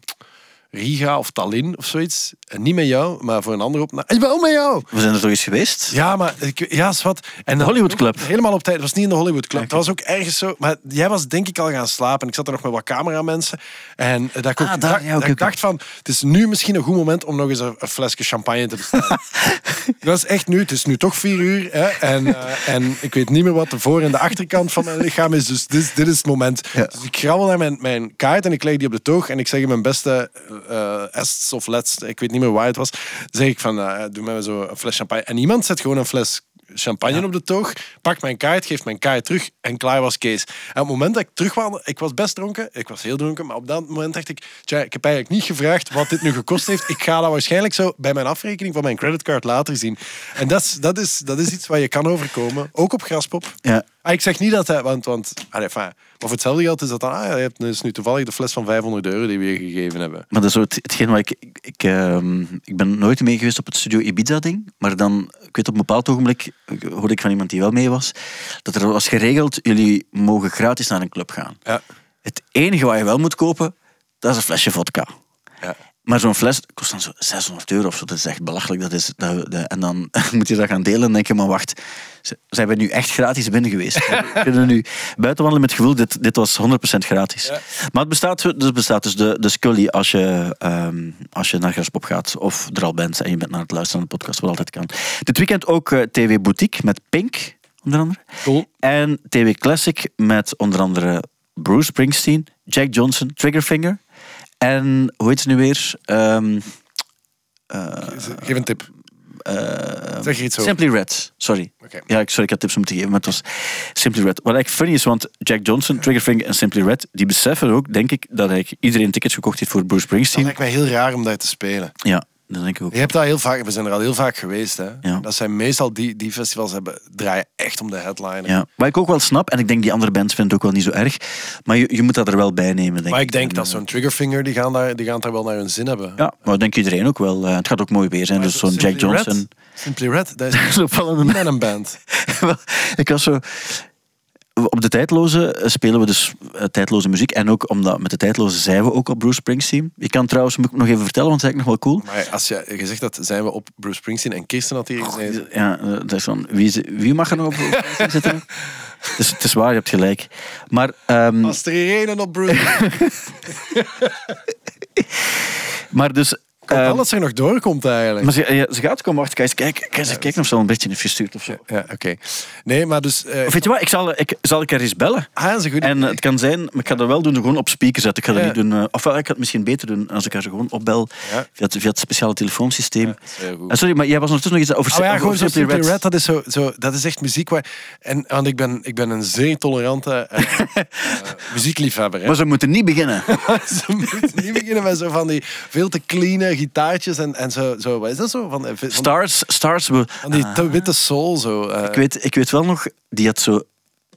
Riga of Tallinn of zoiets. En niet met jou, maar voor een andere op. En wel met jou! We zijn er toch eens geweest? Ja, maar ik, ja, is wat. En dan- Hollywood Club. Helemaal op tijd. Het was niet in de Hollywood Club. Het was ook ergens zo. Maar jij was denk ik al gaan slapen. En ik zat er nog met wat cameramensen. En eh, dat ik ook Ah, daar, dacht, ja, dat ik dacht van, het is nu misschien een goed moment om nog eens een, een flesje champagne te bestellen. dat is echt nu. Het is nu toch vier uur. Hè? En, eh, en ik weet niet meer wat de voor- en de achterkant van mijn lichaam is. Dus dit, is- dit is het moment. Ja. Dus ik grabbel naar mijn, mijn kaart en ik leg die op de toog. En ik zeg in mijn beste eh ests of let's, ik weet niet meer waar het was. zeg ik van, eh, doe mij zo een fles champagne. En iemand zet gewoon een fles champagne op de toog, pakt mijn kaart, geeft mijn kaart terug en klaar was Kees. En op het moment dat ik terugwandelde, ik was best dronken, ik was heel dronken, maar op dat moment dacht ik, tja, ik heb eigenlijk niet gevraagd wat dit nu gekost heeft. Ik ga dat waarschijnlijk zo bij mijn afrekening van mijn creditcard later zien. En dat is, dat is, dat is iets waar je kan overkomen, ook op Graspop. Ja. Ah, ik zeg niet dat hij, want, want allee, enfin, maar voor hetzelfde geld is dat dan, ah, je hebt dus nu toevallig de fles van 500 euro die we je gegeven hebben. Maar dat is het, hetgeen waar ik... Ik, ik, ehm, ik ben nooit mee geweest op het Studio Ibiza-ding. Maar dan, ik weet op een bepaald ogenblik, hoorde ik van iemand die wel mee was, dat er was geregeld, jullie mogen gratis naar een club gaan. Ja. Het enige wat je wel moet kopen, dat is een flesje vodka. Ja. Maar zo'n fles kost dan zo 600 euro of zo. Dat is echt belachelijk. Dat is, dat, dat- en dan moet je dat gaan delen en denk je, maar wacht, zijn we nu echt gratis binnen geweest? We kunnen nu buiten wandelen met het gevoel, dit, dit was 100% gratis. Ja. Maar het bestaat, dus het bestaat dus de, de Scully als je, ehm, als je naar Graspop gaat of er al bent en je bent naar het luisteren naar de podcast, wat altijd kan. Dit weekend ook eh, TV Boutique met Pink, onder andere. Cool. En TV Classic met onder andere Bruce Springsteen, Jack Johnson, Triggerfinger. En hoe heet ze nu weer? Ehm, Geef een tip. zeg er iets over. Simply Red, sorry. Oké. Ja, ik, sorry, ik had tips moeten geven, maar het was Simply Red. Wat eigenlijk funny is, want Jack Johnson, Triggerfinger en Simply Red, die beseffen ook, denk ik, dat eigenlijk iedereen tickets gekocht heeft voor Bruce Dat Springsteen. lijkt mij heel raar om daar te spelen. Ja, dat denk ik ook. Je hebt dat heel vaak, we zijn er al heel vaak geweest. Hè? Ja. Dat zijn meestal die, die festivals hebben, draaien echt om de headliner. Ja. Wat ik ook wel snap, en ik denk die andere bands vinden het ook wel niet zo erg, maar je, je moet dat er wel bij nemen, denk Maar ik denk En, dat eh, zo'n Triggerfinger, die gaan, daar, die gaan daar wel naar hun zin hebben. Ja, maar denk iedereen ook wel. Eh, het gaat ook mooi weer zijn, Maar dus zo'n Jack Johnson... Red, Simply Red, dat is een band. Ik was zo... Op de tijdloze eh, spelen we dus eh, tijdloze muziek. En ook omdat met de tijdloze zijn we ook op Bruce Springsteen. Ik kan trouwens moet ik nog even vertellen, want dat is eigenlijk nog wel cool. Maar als je, je zegt dat zijn we op Bruce Springsteen en Kirsten had hier gezeten. Ja, eh, dat is van, wie, wie mag er nog op Bruce Springsteen zitten? Dus het is waar, je hebt gelijk. Maar, ehm, Als er een op Bruce. maar dus... Ik hoop ehm, ze er nog doorkomt eigenlijk. maar ze, ja, ze gaat komen, wacht, kijk, kijk, kijk, kijk, of al een beetje heeft gestuurd of zo. Ja, oké. Nee, maar dus... Of weet je wat, ik zal, ik, zal ik er eens bellen? ah, dat is een goed En het kan zijn, maar ik ga dat wel doen, gewoon op speaker zetten. Ik ga dat Ja. niet doen. eh, ofwel, ik ga het misschien beter doen als ik haar gewoon opbel Ja. via, het, via het speciale telefoonsysteem. Heel goed. Eh, sorry, maar jij was ondertussen nog iets over Oh ja, over gewoon Simply Red. Red, dat is, zo, zo, dat is echt muziek waar... En, want ik ben, ik ben een zeer tolerante eh, muziekliefhebber. Hè. Maar ze moeten niet beginnen. Ze moeten niet beginnen met zo van die veel te clean gitaartjes en, en zo, zo... Wat is dat zo? Van, eh, van, Stars, Stars. We, van die te witte soul. Zo, eh. ik, weet, ik weet wel nog, die had zo...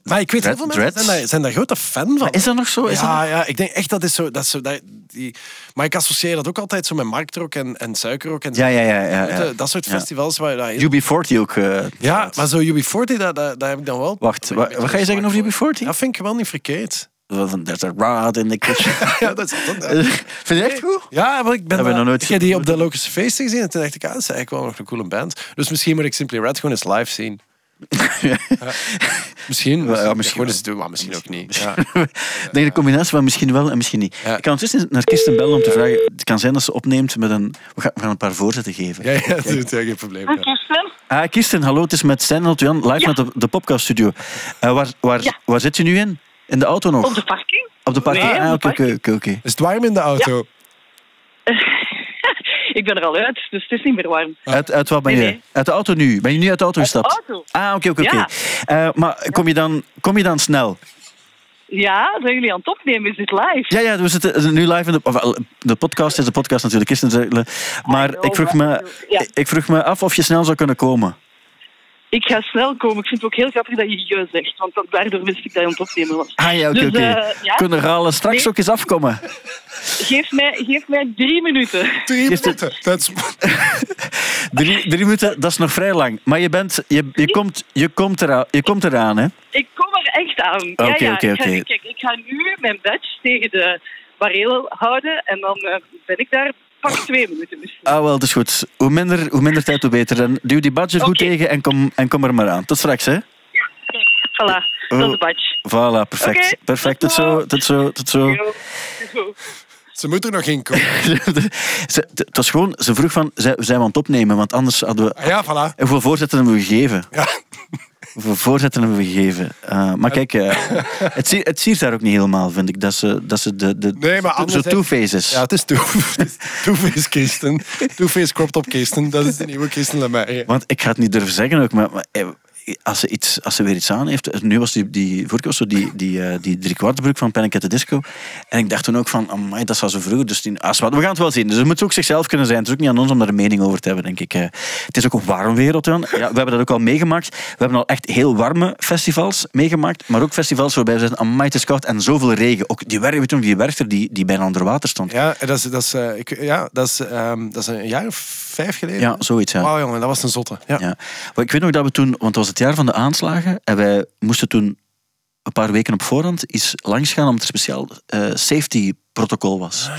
maar ik weet heel veel mensen zijn daar, zijn daar grote fan van. Is dat nog zo? Is ja, dat ja, ik denk echt dat is zo. Dat is zo dat, die, maar ik associeer dat ook altijd zo met marktrock en, en suikerrock. En zo. Ja, ja, ja. ja, ja. Dat soort festivals waar dat heel- UB40 ook. eh, Ja, maar zo UB40, dat, dat, dat heb ik dan wel. Wacht, wa- wat ga je zeggen over UB40? Dat vind ik wel niet verkeerd. Van, There's a rod in the kitchen. Ja, dat is dat, Vind je echt goed? Ja, maar ik ben Hebben we eh, nog nooit- ik heb die op de Locus Feesten gezien en toen dacht ik, ah, dat is eigenlijk wel nog een coole band. Dus misschien moet ik Simply Red gewoon eens live zien. Ja. Misschien. Ja, ja, misschien eens doen, maar misschien ook niet. Ja. Ik denk de combinatie van misschien wel en misschien niet. Ja. Ik kan ondertussen naar Kirsten bellen om te vragen. Het kan zijn dat ze opneemt met een. We gaan, we gaan een paar voorzetten geven. Ja, ja, dat is geen probleem. Ja. Kirsten? Ah, Kirsten, hallo, het is met Stijn en Jan live Ja. met de, de podcast studio. Eh, waar, waar, Ja. waar zit je nu in? In de auto nog? Op de parking? Op de parking? Nee, ah, de oké, oké, oké, oké. Is het warm in de auto? Ik ben er al uit, dus het is niet meer warm. Uit, uit wat ben je? Nee, nee. Uit de auto nu? Ben je nu uit de auto Uit de gestapt? auto. Ah, oké, oké, oké. Ja. Eh, Maar kom je, dan, kom je dan snel? Ja, zijn jullie aan het opnemen? Is dit live? Ja, ja, we zitten nu live in de... of, De podcast is de podcast natuurlijk. Is het, natuurlijk. maar know, ik vroeg, maar- me, ja. ik vroeg me af of je snel zou kunnen komen. Ik ga snel komen. Ik vind het ook heel grappig dat je je zegt, want daardoor wist ik dat je aan het opnemen was. Ah ja, oké, Dus, oké. eh, ja. Kunnen Ralen straks Nee. ook eens afkomen? Geef mij, geef mij drie minuten. Drie minuten. Dat is- Drie, drie minuten, dat is nog vrij lang. Maar je, bent, je, je, komt, je, komt, eraan, je komt eraan, hè? Ik kom er echt aan. Oké, ja, ja. oké, Ik ga- oké. Kijk, ik ga nu mijn badge tegen de bareel houden en dan eh, ben ik daar pak twee minuten misschien. Ah, wel, dat is goed. Hoe minder, hoe minder tijd, hoe beter. Dan duw die badge er goed tegen en kom, en kom er maar aan. Tot straks, hè? Voilà, dat is de badge. Voilà, perfect. Perfect, tot tot zo, tot zo, tot zo. Ze moet er nog in komen. Ze, het was gewoon, ze vroeg van, zijn zijn we aan het opnemen? Want anders hadden we... Ah ja, voilà. Hoeveel voorzetten hebben we gegeven? Ja. Hoeveel voorzetten hebben we gegeven? Uh, maar kijk, uh, het, zie, het siert daar ook niet helemaal, vind ik. Dat ze, dat ze de, de, Nee, maar zo anderzijds- two-face is. Ja, het is Two- Two-Face Kirsten. Two-Face cropped op Kirsten. Dat is de nieuwe Kirsten Lemaitre. Want ik ga het niet durven zeggen ook, maar, maar eh, als, ze iets, als ze weer iets aan heeft... Nu was die, die vorige keer was zo die, die, eh, die driekwartbroek van Panic at the Disco. En ik dacht toen ook van, amai, dat zou zo vroeger... Dus die, als, wat, we gaan het wel zien. Dus het moet ook zichzelf kunnen zijn. Het is ook niet aan ons om daar een mening over te hebben, denk ik. Eh, het is ook een warm wereld, Jan. Ja, we hebben dat ook al meegemaakt. We hebben al echt heel warme festivals meegemaakt. Maar ook festivals waarbij we zeggen, amai, het is koud en zoveel regen. Ook die, wer- weet je nog, die werchter die, die bijna onder water stond. Ja, dat is, dat is, eh, ik, ja, dat is, ehm, dat is een jaar of vijf geleden. Ja, zoiets, ja. Wauw, jongen, dat was een zotte. Ja. Ja. Maar ik weet nog dat we toen, want was het jaar van de aanslagen, en wij moesten toen een paar weken op voorhand eens langs gaan omdat er speciaal eh, safety protocol was.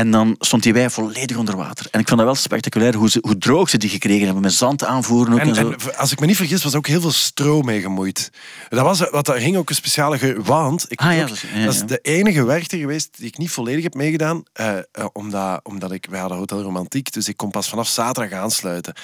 En dan stond die wei volledig onder water. En ik vond dat wel spectaculair hoe, ze, hoe droog ze die gekregen hebben. Met zand aanvoeren ook en, En, zo. en als ik me niet vergis, was ook heel veel stro mee gemoeid. Dat was, wat, daar ging ook een speciale... Ge want ik Ah, weet ja, ook- dat is- ja, dat is ja. de enige werchter geweest die ik niet volledig heb meegedaan. eh, eh, omdat, omdat ik... Wij hadden Hotel Romantiek, dus ik kon pas vanaf zaterdag aansluiten.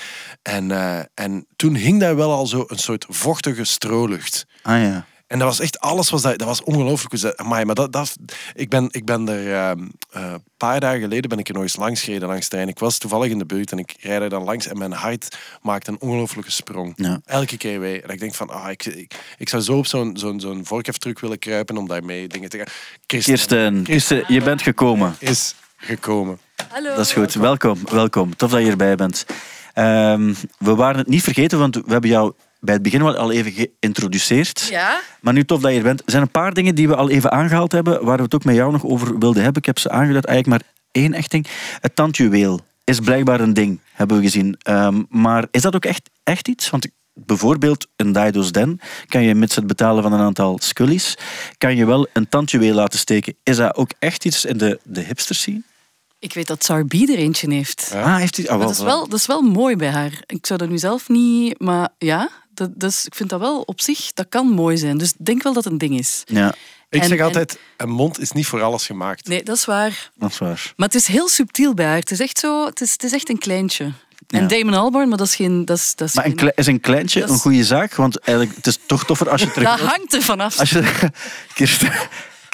En, eh, en toen hing daar wel al zo een soort vochtige strolucht. Ah ja. En dat was echt, alles was dat, dat was ongelooflijk. Amai, maar dat, dat, ik, ben, ik ben er ehm, eh, een paar dagen geleden ben ik er nog eens langs gereden langs trein. Ik was toevallig in de buurt en ik rijd er dan langs en mijn hart maakt een ongelooflijke sprong. Ja. Elke keer weer. En ik denk van, ah, ik, ik, ik zou zo op zo'n zo'n zo'n vorkheftruck willen kruipen om daarmee dingen te gaan. Kirsten Kirsten, Kirsten, je bent gekomen. is gekomen. Hallo. Dat is goed. Welkom, welkom. Tof dat je erbij bent. Ehm, we waren het niet vergeten, want we hebben jou bij het begin wel al even geïntroduceerd. Ja? Maar nu tof dat je er bent. Er zijn een paar dingen die we al even aangehaald hebben, waar we het ook met jou nog over wilden hebben. Ik heb ze aangeduid, eigenlijk maar één echt ding. Het tandjuweel is blijkbaar een ding, hebben we gezien. Ehm, maar is dat ook echt, echt iets? Want bijvoorbeeld een Daido's Den kan je mits het betalen van een aantal scullies, kan je wel een tandjuweel laten steken. Is dat ook echt iets in de, de hipsters zien? Ik weet dat Sarbi er eentje heeft. Ah, heeft hij... Ah, dat, is wel, dat is wel mooi bij haar. Ik zou dat nu zelf niet... Maar ja, dat, is- ik vind dat wel op zich... Dat kan mooi zijn. Dus ik denk wel dat het een ding is. Ja, Ik En- zeg en- altijd, een mond is niet voor alles gemaakt. Nee, dat is waar. dat is waar. Maar het is heel subtiel bij haar. Het is echt zo... Het is, het is echt een kleintje. Ja. En Damon Albarn, maar dat is geen... Dat is, dat is Maar een geen- is een kleintje is- een goede zaak? Want eigenlijk, het is toch toffer als je terug... dat hangt er vanaf. Als je... Kirsten,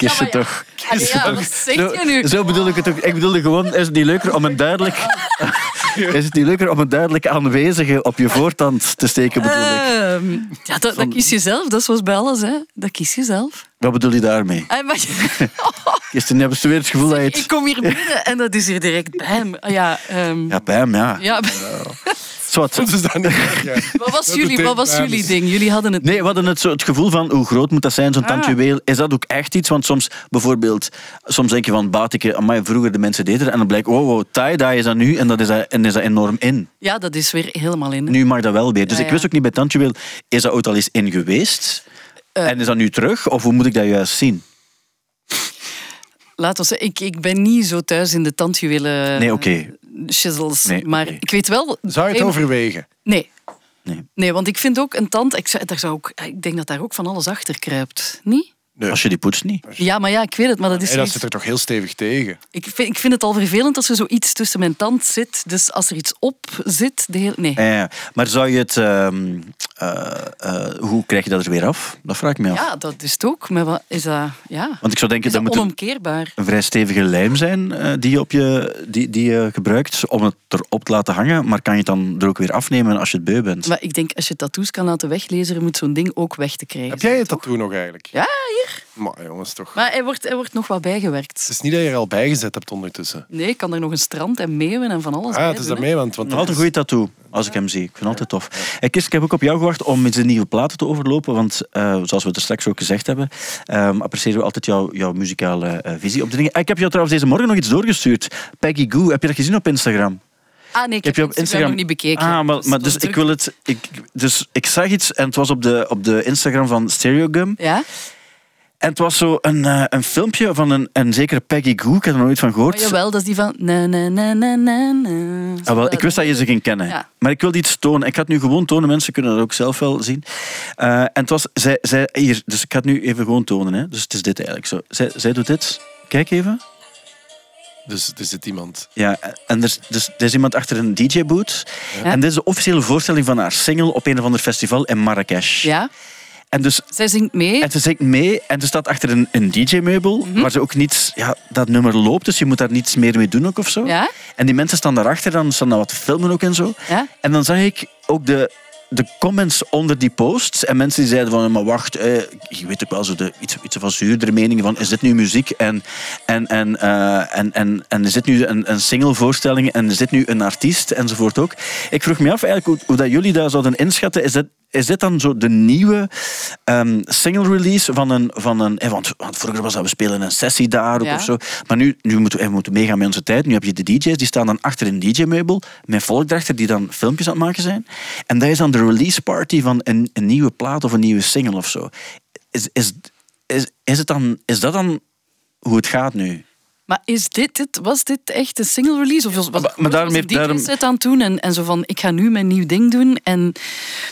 Kirsten Ja, toch. Allee, ja, wat zeg Zo, je nu? zo bedoel ik het ook. Ik bedoelde gewoon, is het niet leuker om een duidelijk... Is het niet leuker om een duidelijk aanwezige op je voortand te steken, bedoel ik? Ehm, ja, dat, dat kies je zelf. Dat is zoals bij alles. Hè. Dat kies je zelf. Wat bedoel je daarmee? Maar- Kirsten, heb je weer het gevoel dat je ik het... kom hier binnen en dat is hier direct bij hem. Ah, Ja, ehm, Ja, bij hem, ja. ja. Zwat. Dat niet. Ja. Wat was, Dat jullie, wat was jullie ding? Jullie hadden het... Nee, we hadden het, zo, het gevoel van hoe groot moet dat zijn, zo'n Ah. tandjuweel. Is dat ook echt iets? Want soms, bijvoorbeeld, soms denk je van, batike, amai, vroeger de mensen deden dat. En dan blijkt, oh, wow, tie-dye is dat nu en dat is dat, en is dat enorm in. Ja, dat is weer helemaal in. Nu mag dat wel weer. Dus Ja, ik wist ook niet bij tandjuweel, is dat ooit al eens in geweest? Eh. en is dat nu terug? Of hoe moet ik dat juist zien? Laat ons zeggen, ik, ik ben niet zo thuis in de tandjuwelen Nee, oké. shizzles. Nee, maar ik weet wel... Zou je het overwegen? Nee. Nee. Nee, want ik vind ook een tand... Ik, daar zou ook, ik denk dat daar ook van alles achter kruipt. Niet? Nee. Als je die poetst niet. Ja, maar ja, ik weet het. Maar dat is Nee, dat zit er toch heel stevig tegen. ik, vind, ik vind het al vervelend als er zoiets tussen mijn tand zit. Dus als er iets op zit... De hele, nee. Eh, maar zou je het... ehm, eh, eh, hoe krijg je dat er weer af? Dat vraag ik me af. Ja, dat is het ook. Maar wat is dat... Ja. Want ik zou denken, Is dat dat moet een, onomkeerbaar? een vrij stevige lijm zijn eh, die, je op je, die, die je gebruikt om het erop te laten hangen. Maar kan je het dan er ook weer afnemen als je het beu bent? Maar ik denk, als je tattoos kan laten weglezen, moet zo'n ding ook weg te krijgen. Heb jij je tattoo nog eigenlijk? Ja, hier. Maar jongens, toch. Maar hij wordt, hij wordt nog wat bijgewerkt. Het is niet dat je er al bijgezet hebt ondertussen. Nee, ik kan er nog een strand en meeuwen en van alles Ah, bij het is doen, hè. daarmee, want, want Nog dat altijd een is- goede tattoo, als ik hem zie. Ik vind het altijd tof. Hey, Kirst, ik heb ook op jou gewacht om met zijn nieuwe platen te overlopen. Want eh, zoals we het er straks ook gezegd hebben, ehm, appreciëren we altijd jouw, jouw muzikale eh, visie op de dingen. Ik heb jou trouwens deze morgen nog iets doorgestuurd. Peggy Goo, heb je dat gezien op Instagram? Ah nee, ik heb je op Instagram, Instagram nog niet bekeken. Ah, maar, Dus maar dat dus is ik druk. wil het. Ik, dus ik zag iets en het was op de, op de Instagram van Stereogum. Ja? En het was zo een, eh, een filmpje van een, een zekere Peggy Goo. Ik heb er nooit van gehoord. Maar jawel, dat is die van... Na, na, na, na, na, na. Ah, wel, ik wist dat je ze ging kennen. Ja. Maar ik wilde iets tonen. Ik ga het nu gewoon tonen. Mensen kunnen dat ook zelf wel zien. Eh, en het was... Zij, zij, hier, dus ik ga het nu even gewoon tonen. Hè. Dus het is dit eigenlijk zo. Zij, zij doet dit. Kijk even. Dus er zit iemand. Ja, en er, is- dus, er is iemand achter een DJ-boot. Ja. En dit is de officiële voorstelling van haar single op een of ander festival in Marrakesh. Ja, En dus zij zingt mee. En ze zingt mee en ze staat achter een, een DJ-meubel Mhm. waar ze ook niets... Ja, dat nummer loopt, dus je moet daar niets meer mee doen ook of zo. Ja? En die mensen staan daarachter, dan staan dan wat filmen ook en zo. Ja? En dan zag ik ook de, de comments onder die posts. En mensen die zeiden van, maar wacht, eh, je weet ook wel zo de, iets, iets van zuurdere meningen van, is dit nu muziek? En, en, en, eh, en, en, en is dit nu een, een single-voorstelling? En is dit nu een artiest? Enzovoort ook. Ik vroeg me af eigenlijk hoe, hoe dat jullie dat zouden inschatten. Is dit, is dit dan zo de nieuwe ehm, single-release van een... Van een eh, want, want vroeger was dat, we spelen een sessie daar Ja. of zo. Maar nu, nu moeten we, we moeten meegaan met onze tijd. Nu heb je de DJ's, die staan dan achter een DJ-meubel met volk erachter die dan filmpjes aan het maken zijn. En dat is dan de release party van een, een nieuwe plaat of een nieuwe single of zo. Is, is, is, is, het dan, is dat dan hoe het gaat nu? Maar is dit, dit, was dit echt een single release? Of was, was, maar- maar daarom was heeft- een daarom- DJ-set aan het doen en, en zo van, ik ga nu mijn nieuw ding doen en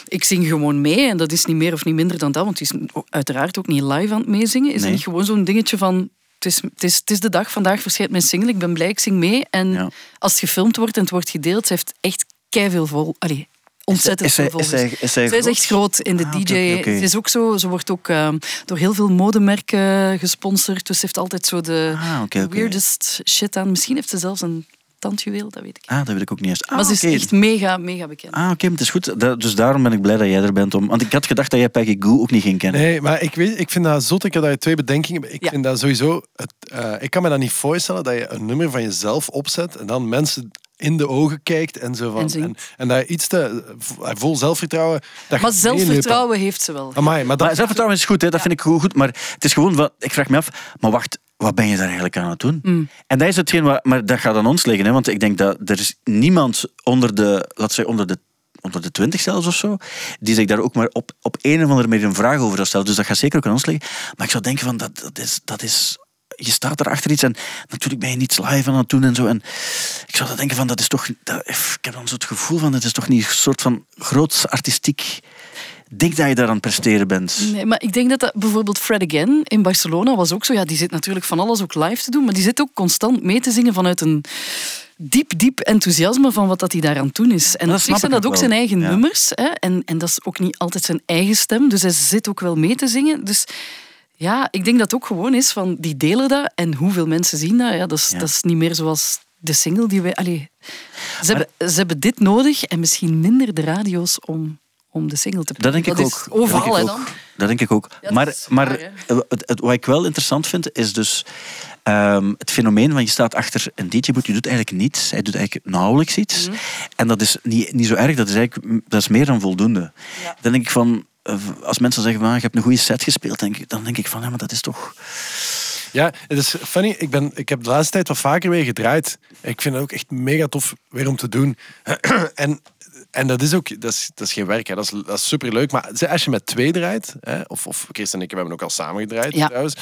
ik zing gewoon mee. En dat is niet meer of niet minder dan dat, want het is uiteraard ook niet live aan het meezingen. Is Nee. het niet gewoon zo'n dingetje van, het is, het, is, het is de dag, vandaag verschijnt mijn single, ik ben blij, ik zing mee. En Ja. als het gefilmd wordt en het wordt gedeeld, ze heeft echt keiveel vol... Allee, ontzettend is zij- veel is volgers. zij- is zij Zij is echt groot in de Ah, DJ. oké. Ze is ook zo, ze wordt ook eh, door heel veel modemerken gesponsord. Dus ze heeft altijd zo de Ah, weirdest shit aan. Misschien heeft ze zelfs een tandjuweel, dat weet ik. Ah, dat weet ik ook niet eens. Ah, maar ze is echt mega, mega bekend. Ah, oké, maar het is goed. Dat- dus daarom ben ik blij dat jij er bent. Om, want ik had gedacht dat jij Peggy Goo ook niet ging kennen. Nee, maar ik, weet, ik vind dat zot. Ik heb daar twee bedenkingen. Ik Ja. vind dat sowieso... Het, eh, ik kan me dat niet voorstellen dat je een nummer van jezelf opzet en dan mensen in de ogen kijkt en zo van... En. En, en daar iets te... Vol zelfvertrouwen... Dat Maar zelfvertrouwen heeft ze wel. Amai, maar dat... Maar zelfvertrouwen is goed, hè? dat vind ik goed, goed. Maar het is gewoon, wat, ik vraag me af, maar wacht, wat ben je daar eigenlijk aan het doen? Mm. En dat is hetgeen, wat, maar dat gaat aan ons liggen. Hè? Want ik denk dat er is niemand onder de, laat zeggen, onder de onder de twintig zelfs of zo, die zich daar ook maar op, op een of andere manier een vraag over zou stellen. Dus dat gaat zeker ook aan ons liggen. Maar ik zou denken van, dat, dat, is, dat is... Je staat er achter iets en natuurlijk ben je niets live aan het doen en zo. En ik zou dan denken van, dat is toch... Dat, ik heb dan zo het gevoel van, het is toch niet een soort van groots artistiek ding dat je daar aan het presteren bent. Nee, maar ik denk dat, dat bijvoorbeeld Fred Again in Barcelona was ook zo. Ja, die zit natuurlijk van alles ook live te doen, maar die zit ook constant mee te zingen vanuit een diep, diep enthousiasme van wat dat hij daar aan het doen is. En dat op zich zijn dat ook ook wel. zijn eigen Ja. nummers. Hè? En, en dat is ook niet altijd zijn eigen stem, dus hij zit ook wel mee te zingen. Dus ja, ik denk dat het ook gewoon is van, die delen dat en hoeveel mensen zien dat. Ja, dat, is, Ja. dat is niet meer zoals de single die wij... Allee, ze, hebben, ze hebben dit nodig en misschien minder de radio's om, om de single te Dat denk ik dat ook. Overal, dat denk ik dan. ook. Dat denk ik ook. Ja, maar maar het, het- wat ik wel interessant vind, is dus ehm, het fenomeen van je staat achter een DJ-boot, je doet eigenlijk niets. Hij doet eigenlijk nauwelijks iets. Mhm. En dat is niet, niet zo erg, dat is eigenlijk dat is meer dan voldoende. Dan denk ik van, als mensen zeggen, van, je hebt een goede set gespeeld, denk ik, dan denk ik van, ja, maar dat is toch... Ja, het is funny. Ik, ben, ik heb de laatste tijd wat vaker weer gedraaid. Ik vind het ook echt mega tof weer om te doen. en, en dat is ook dat is, dat is geen werk, hè. Dat, is, dat is superleuk. Maar als je met twee draait, hè, of, of Chris en ik we hebben ook al samen gedraaid Ja. trouwens.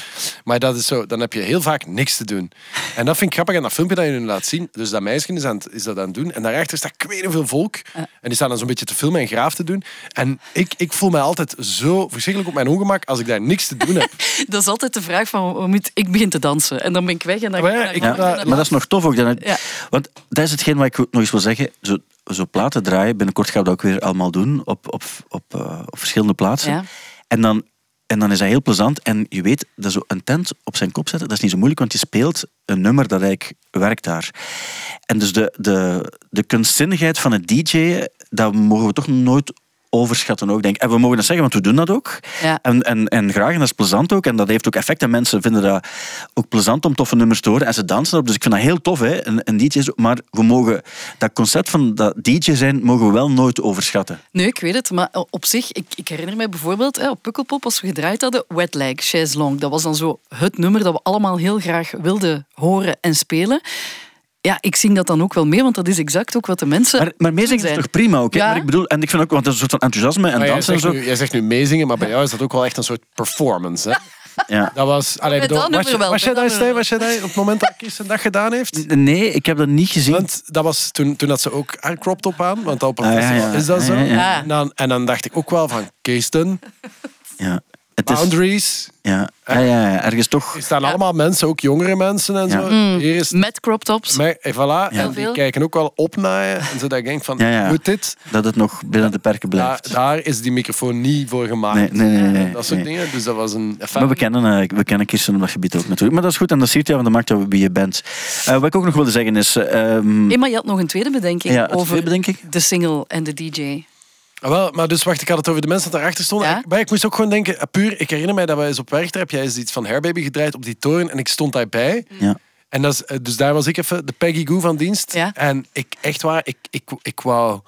Maar dat is zo, dan heb je heel vaak niks te doen. En dat vind ik grappig aan dat filmpje dat je nu laat zien. Dus dat meisje is, aan het- is dat aan het doen. En daarachter staat niet hoeveel volk. En die staan dan zo'n beetje te filmen en graaf te doen. En ik, ik voel mij altijd zo verschrikkelijk op mijn ongemak als ik daar niks te doen heb. Dat is altijd de vraag van, hoe moet, ik begin te dansen en dan ben ik weg en dan Maar ja, ga ik- Ja, maar dat is nog tof ook. Dan, Ja. Want dat is hetgeen wat ik nog eens wil zeggen. Zo, zo platen draaien. Binnenkort gaan we dat ook weer allemaal doen op, op, op, eh, op verschillende plaatsen. Ja. En, dan, en dan is dat heel plezant. En je weet, dat zo een tent op zijn kop zetten, dat is niet zo moeilijk, want je speelt een nummer dat eigenlijk werkt daar. En dus de, de, de kunstzinnigheid van het DJ'en, dat mogen we toch nooit overschatten ook, denk. En we mogen dat zeggen, want we doen dat ook. Ja. En, en, en graag, en dat is plezant ook. En dat heeft ook effect. En mensen vinden dat ook plezant om toffe nummers te horen. En ze dansen erop. Dus ik vind dat heel tof, hè, een, een DJ. zo. Maar we mogen dat concept van dat DJ zijn, mogen we wel nooit overschatten. Nee, ik weet het. Maar op zich, ik, ik herinner me bijvoorbeeld hè, op Pukkelpop, als we gedraaid hadden, Wet Leg, Chaise Longue. Dat was dan zo het nummer dat we allemaal heel graag wilden horen en spelen. Ja, ik zing dat dan ook wel mee, want dat is exact ook wat de mensen Maar, maar meezingen is zijn. toch prima ook? Ja. Maar ik bedoel, en ik vind ook, want dat is een soort van enthousiasme en Maar dansen en zegt zo. nu, jij zegt nu meezingen, maar bij jou is dat ook wel echt een soort performance. Hè? Ja. Dat was, allee, bedoel, dat was, je- wel, was jij daar, Stijn, was jij daar op het moment dat Kirsten dat gedaan heeft? Nee, ik heb dat niet gezien. Want dat was toen, toen had ze ook haar crop top aan, want op een Ah, ja, festival ja. is dat zo. Ja, ja, ja. En, dan, en dan dacht ik ook wel van, Kirsten, ja. Het is, boundaries. ja. Ja, ja, ja, ergens toch. Er staan allemaal mensen, ook jongere mensen en Ja. zo. Mm. Hier is met crop tops. mij, en voilà, en die veel. kijken ook wel op naar je. En zo dat ik denk van, Ja, ja. moet dit? Dat het nog binnen de perken Daar, blijft. daar is die microfoon niet voor gemaakt. Nee, nee, nee. nee, Dat soort nee. dingen. Dus dat was een Maar we kennen, eh, we kennen Kirsten op dat gebied ook natuurlijk. Maar dat is goed en dat ziet je, want dat maakt jou wie je bent. Eh, wat ik ook nog wilde zeggen is... eh, ehm, Hey, maar je had nog een tweede bedenking ja, het over tweede, denk ik. de single en de DJ. Ah, wel, maar dus wacht, ik had het over de mensen dat daarachter stonden. Ja? Ik, maar ik moest ook gewoon denken, ah, puur, ik herinner mij dat we eens op werktrap, jij is iets van Hairbaby gedraaid op die toren en ik stond daarbij. Ja. En dat is, eh, dus daar was ik even de Peggy Goo van dienst. Ja. En ik, echt waar, ik, ik, ik wou...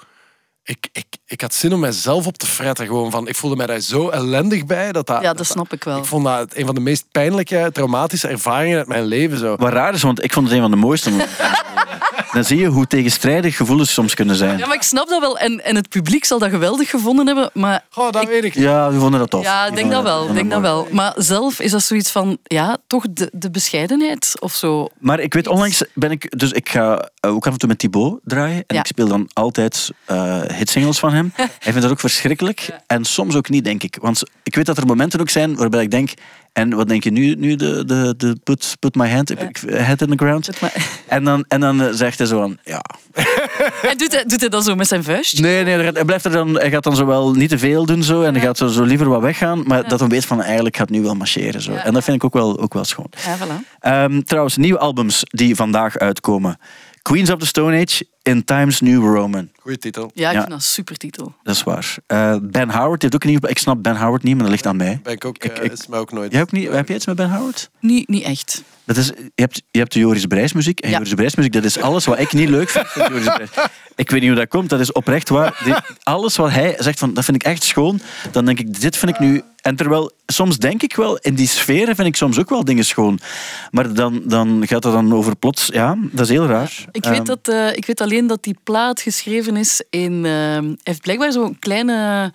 Ik, ik, ik had zin om mezelf op te fretten. Gewoon van, ik voelde mij daar zo ellendig bij. Dat dat, Ja, dat snap ik wel. Ik vond dat een van de meest pijnlijke, traumatische ervaringen uit mijn leven. Zo. Wat raar is, want ik vond het een van de mooiste. Dan zie je hoe tegenstrijdig gevoelens soms kunnen zijn. Ja, maar ik snap dat wel. En, en het publiek zal dat geweldig gevonden hebben. Maar Goh, dat weet ik niet. Ja, we vonden dat tof. ja, ik denk dat wel. Denk dat wel. Maar zelf is dat zoiets van, ja, toch de, de bescheidenheid of zo. Maar ik weet, onlangs ben ik... Dus ik ga eh, ook af en toe met Thibaut draaien. En Ja. ik speel dan altijd eh hitsingles van hem. Hij vindt dat ook verschrikkelijk. En soms ook niet, denk ik. Want ik weet dat er momenten ook zijn waarbij ik denk... En wat denk je nu, nu de, de, de put, put my hand, head in the ground? En dan, en dan eh, zegt hij zo van... Ja, En doet hij, doet hij dat zo met zijn vuist? Nee, nee, hij blijft er dan, hij gaat dan zo wel niet te veel doen zo, en hij gaat zo, zo liever wat weggaan, maar dat hij weet van eigenlijk gaat nu wel marcheren. Zo. En dat vind ik ook wel, ook wel schoon. Voilà. Ehm, trouwens, nieuwe albums die vandaag uitkomen. Queens of the Stone Age in Times New Roman. Goeie titel. Ja, ik Ja. vind dat een super titel. Dat is waar. Eh, ben Howard heeft ook een nieuwe... Ik snap Ben Howard niet, maar dat ligt aan mij. Ben ik ook, Ik- eh, ik- is mij ook nooit... Jij ook niet? Heb jij iets met Ben Howard? Niet, niet echt. Dat is, je, hebt, je hebt de Joris Brijs muziek. En Ja. Joris Brijs muziek, dat is alles wat ik niet leuk vind. Joris. Ik weet niet hoe dat komt, dat is oprecht waar. Die- alles wat hij zegt, van, dat vind ik echt schoon. Dan denk ik, dit vind ik nu... En terwijl, soms denk ik wel, in die sferen vind ik soms ook wel dingen schoon. Maar dan, dan gaat het dan over plots... Ja, dat is heel raar. Ik Ehm, weet, dat, eh, ik weet alleen dat die plaat geschreven is in... hij heeft blijkbaar zo'n kleine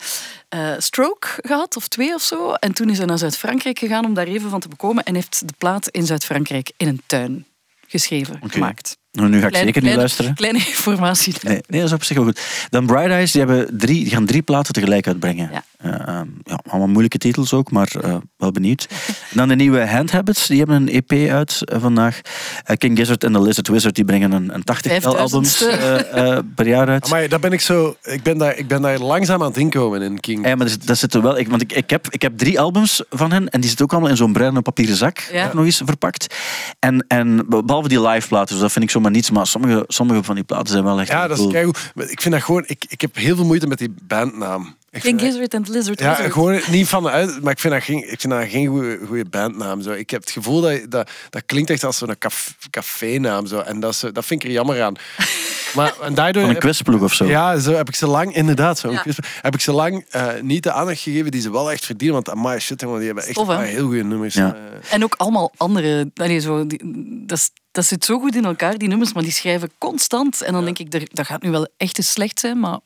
eh, stroke gehad, of twee of zo. En toen is hij naar Zuid-Frankrijk gegaan om daar even van te bekomen. En heeft de plaat in Zuid-Frankrijk in een tuin geschreven, gemaakt. Nou, nu ga ik Kleine- zeker niet kleine- luisteren. Kleine informatie. Nee, nee, dat is op zich wel goed. Dan Bright Eyes, die, hebben drie, die gaan drie platen tegelijk uitbrengen. Ja. Eh, ehm, ja, allemaal moeilijke titels ook, maar eh, wel benieuwd. Dan de nieuwe Hand Habits, die hebben een EP uit eh, vandaag. Eh, King Gizzard en The Lizard Wizard, die brengen een, een 80 albums eh, eh, per jaar uit. Maar daar ben ik zo... Ik ben daar, ik ben daar langzaam aan het inkomen in King. Ja, maar dat, zit er wel. Ik, want ik, ik, heb, ik heb drie albums van hen en die zitten ook allemaal in zo'n bruine papieren zak, Ja. nog eens verpakt. En, en behalve die live platen, dus dat vind ik zomaar niets, maar sommige, sommige van die platen zijn wel echt Ja, dat is keigoed. Ik vind dat gewoon... Ik, ik heb heel veel moeite met die bandnaam. Ik vind Gizzard en Lizard Ja, Wizard. gewoon niet van de uit, maar ik vind dat geen, ik vind dat geen goede, goede bandnaam. Zo. Ik heb het gevoel dat, dat dat klinkt echt als zo'n caf, cafénaam. Zo. En dat, is, dat vind ik er jammer aan. Maar, en daardoor Van een quizploeg of zo. Ja, zo heb ik ze lang, inderdaad, Ja. quiz- heb ik ze lang eh, niet de aandacht gegeven die ze wel echt verdienen. Want amai, shit, jongen, die hebben echt heel goede nummers. Ja. eh. En ook allemaal andere. allee, zo, die, dat, is- dat zit zo goed in elkaar, die nummers, maar die schrijven constant. En dan denk ik, dat gaat nu wel echt eens slecht zijn, maar...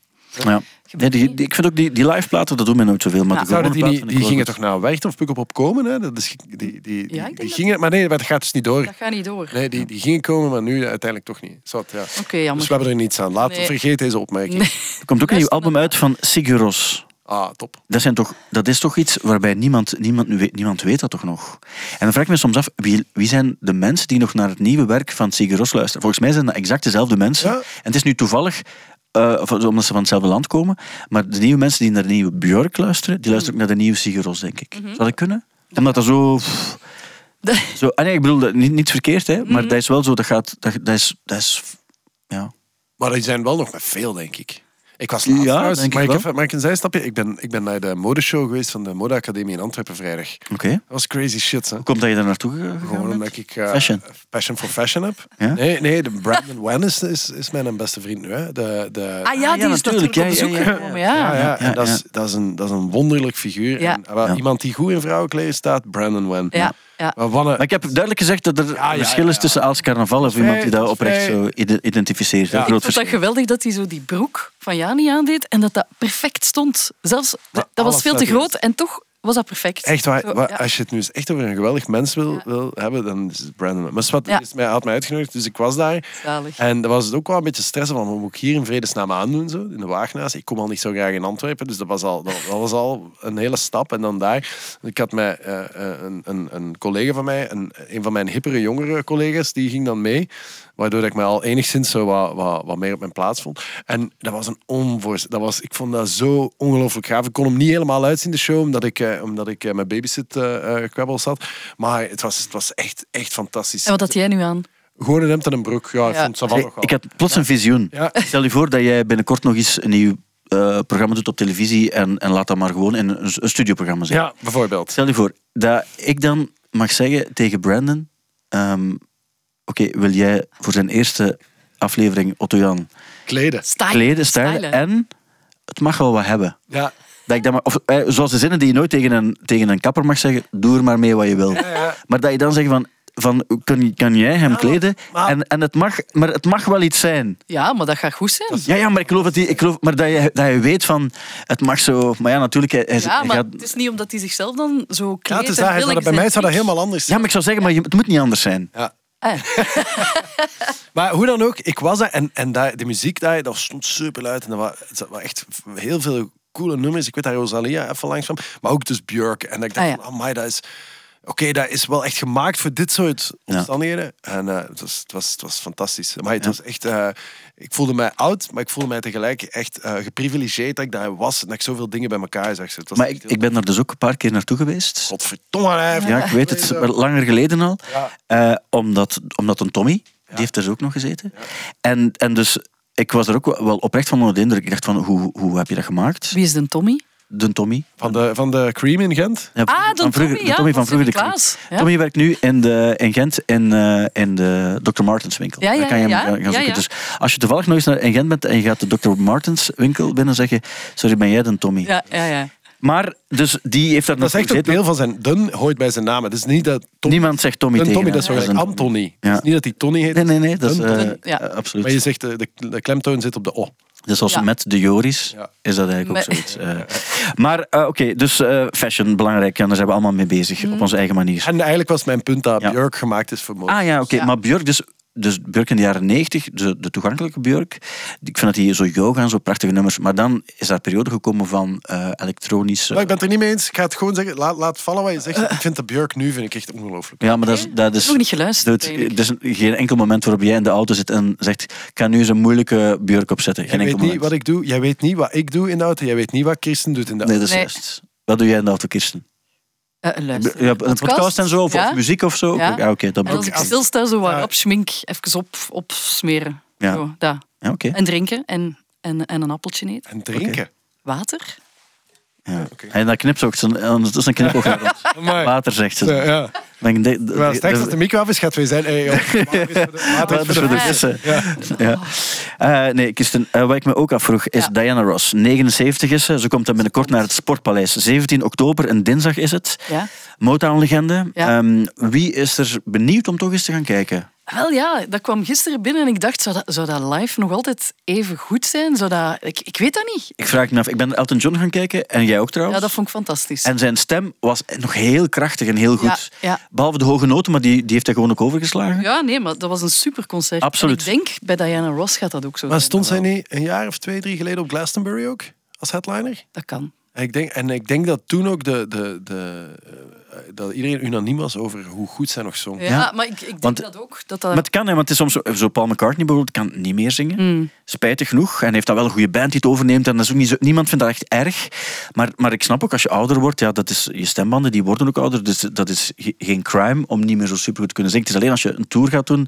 Ja. Nee, die, die- ik vind ook die, die live platen, dat doen mij nooit zoveel. Maar Ja. Zouden die, die gingen toch naar Werchter of Pukkelpop komen? Hè? Dat is, die, die, die, Ja, die dat- gingen, maar nee, dat gaat dus niet door. Dat gaat niet door. Nee, die, die gingen komen, maar nu uiteindelijk toch niet. Zot, ja. Oké, jammer. Dus we hebben er niets aan. Laat Nee. vergeet deze opmerking. Nee. Er komt ook een nieuw album uit van Siguros. Ah, top. Dat, zijn toch, dat is toch iets waarbij niemand, niemand, nu weet, niemand weet dat toch nog. En dan vraag ik me soms af, wie, wie zijn de mensen die nog naar het nieuwe werk van Siguros luisteren? Volgens mij zijn dat exact dezelfde mensen. Ja. En het is nu toevallig eh, of omdat ze van hetzelfde land komen. Maar de nieuwe mensen die naar de nieuwe Björk luisteren, die luisteren ook naar de nieuwe Sigur Rós, denk ik. Zou dat kunnen? Omdat dat zo... pff, zo ah nee, ik bedoel, dat- niet, niet verkeerd, hè, Mhm. maar dat is wel zo, dat gaat... Dat, dat is, dat is... Ja. Maar die zijn wel nog met veel, denk ik. Ik was laatst Ja, trouwens, ik maar ik, wel. even, maar ik een zijstapje? Ik ben, ik ben naar de modeshow geweest van de Modeacademie in Antwerpen vrijdag. Oké. Dat was crazy shit, hè. Hoe komt dat je daar naartoe gegaan Gewoon bent? omdat ik eh, Fashion. passion for fashion heb. Ja? Nee, nee, de Brandon Wen is, is, is mijn beste vriend nu. Hè. De, de, Ah ja, die ja, is natuurlijk. op Ja, bezoek ja, ja, ja. gekomen. Ja. ja, en dat, is, dat, is een, dat is een wonderlijk figuur. Ja. En, wel, Ja. Iemand die goed in vrouwenkleren staat, Brandon Wen. Ja, ja. Maar wat een- Maar ik heb duidelijk gezegd dat er ja, verschil is ja. tussen als carnaval of iemand die dat oprecht zo ide- identificeert. Ja. Ik vond dat geweldig dat hij zo die broek van Jani aandeed en dat dat perfect stond. Zelfs, dat was veel te groot en toch was dat perfect. Echt waar, Zo, wa- ja. als je het nu eens echt over een geweldig mens wil, Ja. wil hebben, dan is het Brandon. Maar Swat Ja. mij, had mij uitgenodigd, dus ik was daar. Zalig. En dat was het ook wel een beetje stressen van, moet ik hier in vredesnaam aandoen, zo, in de Wagenaars. Ik kom al niet zo graag in Antwerpen, dus dat was al, dat, dat was al een hele stap. En dan daar, ik had mij, eh, eh, een, een, een collega van mij, een, een van mijn hippere jongere collega's, die ging dan mee. Waardoor ik me al enigszins zo wat, wat, wat meer op mijn plaats vond. En dat was een onvoorst. Dat was, ik vond dat zo ongelooflijk gaaf. Ik kon hem niet helemaal uitzien, de show, omdat ik, eh, omdat ik eh, met babysit eh, eh, kwebbels had. Maar het was, het was echt, echt fantastisch. En wat had jij nu aan? Gewoon een hemd en een broek. Ja, ik Ja. vond het Hey, nog wel. ik had plots een visioen. Ja. Stel je voor dat jij binnenkort nog eens een nieuw eh, programma doet op televisie en, en laat dat maar gewoon in een, een studioprogramma zijn. Ja, bijvoorbeeld. Stel je voor dat ik dan mag zeggen tegen Brandon: ehm, Oké, wil jij voor zijn eerste aflevering Otto Jan Kleden. Kleden, stylen Stylen. en het mag wel wat hebben? Ja. Dat ik dat maar, of, eh, zoals de zinnen die je nooit tegen een, tegen een kapper mag zeggen: Doe er maar mee wat je wil. ja. Maar dat je dan zegt van. Van, kan, kan jij hem kleden? maar- En, en het mag, maar het mag wel iets zijn. Ja, maar dat gaat goed zijn. Ja, ja, maar ik geloof dat, die, ik geloof, maar dat, je, dat je weet van, het mag zo... Maar ja, natuurlijk, hij, Ja, hij maar gaat... het is niet omdat hij zichzelf dan zo Ja, kleedt. het is dat- bij mij zou dat helemaal anders Ja, zijn. maar ik zou zeggen, maar je, het moet niet anders zijn. Ja. Ah, Maar hoe dan ook, ik was daar en, en daar, de muziek daar, dat stond super luid. En dat was, was echt heel veel coole nummers. Ik weet daar Rosalia even langs van. Maar ook dus Björk. En dat ik dacht Ah, ja. van, amai, dat is... Oké, dat is wel echt gemaakt voor dit soort Ja. omstandigheden. En eh, het, was, het, was, het was fantastisch. Maar het was echt... eh, ik voelde mij oud, maar ik voelde mij tegelijk echt eh, geprivilegeerd dat ik daar was. En dat ik zoveel dingen bij elkaar zag. Het was Maar ik, ik ben daar dus ook een paar keer naartoe geweest. Godverdomme, hè. Ja, ik weet het, langer geleden al. Ja. Eh, omdat, omdat een Tommy, die heeft er dus ook nog gezeten. En, en dus, ik was er ook wel oprecht van onder de indruk. Ik dacht van, hoe, hoe heb je dat gemaakt? Wie is de Tommy? De Tommy. Van de, van de Cream in Gent. Ja, Ah, de van vroeger, Tommy, de ja, Tommy van van vroeger. De ja. Tommy werkt nu in, de, in Gent in, eh, in de Dr. Martens winkel. Ja, ja, Daar kan je hem ja, gaan, gaan ja, zoeken. ja. Dus als je toevallig nog eens naar, in Gent bent en je gaat de Dr. Martens winkel binnen zeggen, sorry, ben jij de Tommy? Ja, ja, ja. Maar, dus die heeft daar Dat is nog echt gezeten. deel van zijn... Dun hoort bij zijn naam. Het is niet dat... Tom, Niemand zegt Tommy Dun tegen Tommy, dat is wel een gelijk Anthony. Ja. Het is niet dat hij Tony heet. Nee, nee, nee. Dat is, Dun eh. Ja. eh, absoluut. Maar je zegt, de, de, de klemtoon zit op de O. Dus zoals Ja. met de Joris Ja. is dat eigenlijk ook Met- zoiets. eh. maar eh, oké, dus eh, fashion, belangrijk. En daar zijn we allemaal mee bezig, Mhm. op onze eigen manier. En eigenlijk was mijn punt dat Ja. Björk gemaakt is voor mode. Ah ja, oké. Ja. Maar Björk, dus, dus Björk in de jaren 90, de, de toegankelijke Björk. Ik vind dat hij zo yoga en zo prachtige nummers. Maar dan is daar een periode gekomen van eh elektronische... Maar ik ben het er niet mee eens. Ik ga het gewoon zeggen. Laat, laat vallen wat je zegt. Ik vind de Björk nu vind ik echt ongelooflijk. Ja, maar dat is... Dat is Nog niet geluisterd. Er is geen enkel moment waarop jij in de auto zit en zegt: Ik ga nu eens een moeilijke Björk opzetten. Jij Geen weet enkel niet moment. wat ik doe. Jij weet niet wat ik doe in de auto. Jij weet niet wat Kirsten doet in de auto. Nee, dat is Nee. juist. Wat doe jij in de auto, Kirsten? Eh, luister. Ja, een podcast en zo, of, Ja. of muziek of zo? Ja. Ja, oké, dat En als ik stilsta, zo wat Ja. op schmink, even op, op smeren. Ja. Zo, dat. Ja, oké. En drinken en, en, en een appeltje eten. En drinken. Water? Ja. oké. En dat zijn- Dat is een knipoog. Water, zegt ze. Ja, ja. Denk- Maar straks als de de- micro af is, gaat wij zijn... Hey, joh, water is voor de- de de vissen. Ja. Eh, nee, Kirsten, eh, wat ik me ook afvroeg is Ja. Diana Ross. 79 is ze. Ze komt dan binnenkort naar het Sportpaleis. 17 oktober, een dinsdag is het. Ja. Motown-legende. Ja. Ehm, wie is er benieuwd om toch eens te gaan kijken? Wel ja, dat kwam gisteren binnen en ik dacht, zou dat, zou dat live nog altijd even goed zijn? Zou dat, ik, ik weet dat niet. Ik vraag me af, ik ben Elton John gaan kijken en jij ook trouwens. Ja, dat vond ik fantastisch. En zijn stem was nog heel krachtig en heel goed. Ja, ja. Behalve de hoge noten, maar die, die heeft hij gewoon ook overgeslagen. Ja, nee, maar dat was een superconcert. Absoluut. En ik denk, bij Diana Ross gaat dat ook zo Maar zijn. stond zij niet een jaar of twee, drie geleden op Glastonbury ook? Als headliner? Dat kan. Ik denk, en ik denk dat toen ook de, de, de, dat iedereen unaniem was over hoe goed zij nog zong. Ja, Ja, maar ik, ik denk want- dat ook. Dat dat... Maar het kan, hè, want het is soms zo, zo Paul McCartney bijvoorbeeld kan niet meer zingen. Hmm. Spijtig genoeg. En heeft dan wel een goede band die het overneemt. En dat is ook niet zo, niemand vindt dat echt erg. Maar, maar ik snap ook, als je ouder wordt, ja, dat is, je stembanden die worden ook ouder. Dus dat is ge- geen crime om niet meer zo super goed te kunnen zingen. Het is alleen als je een tour gaat doen,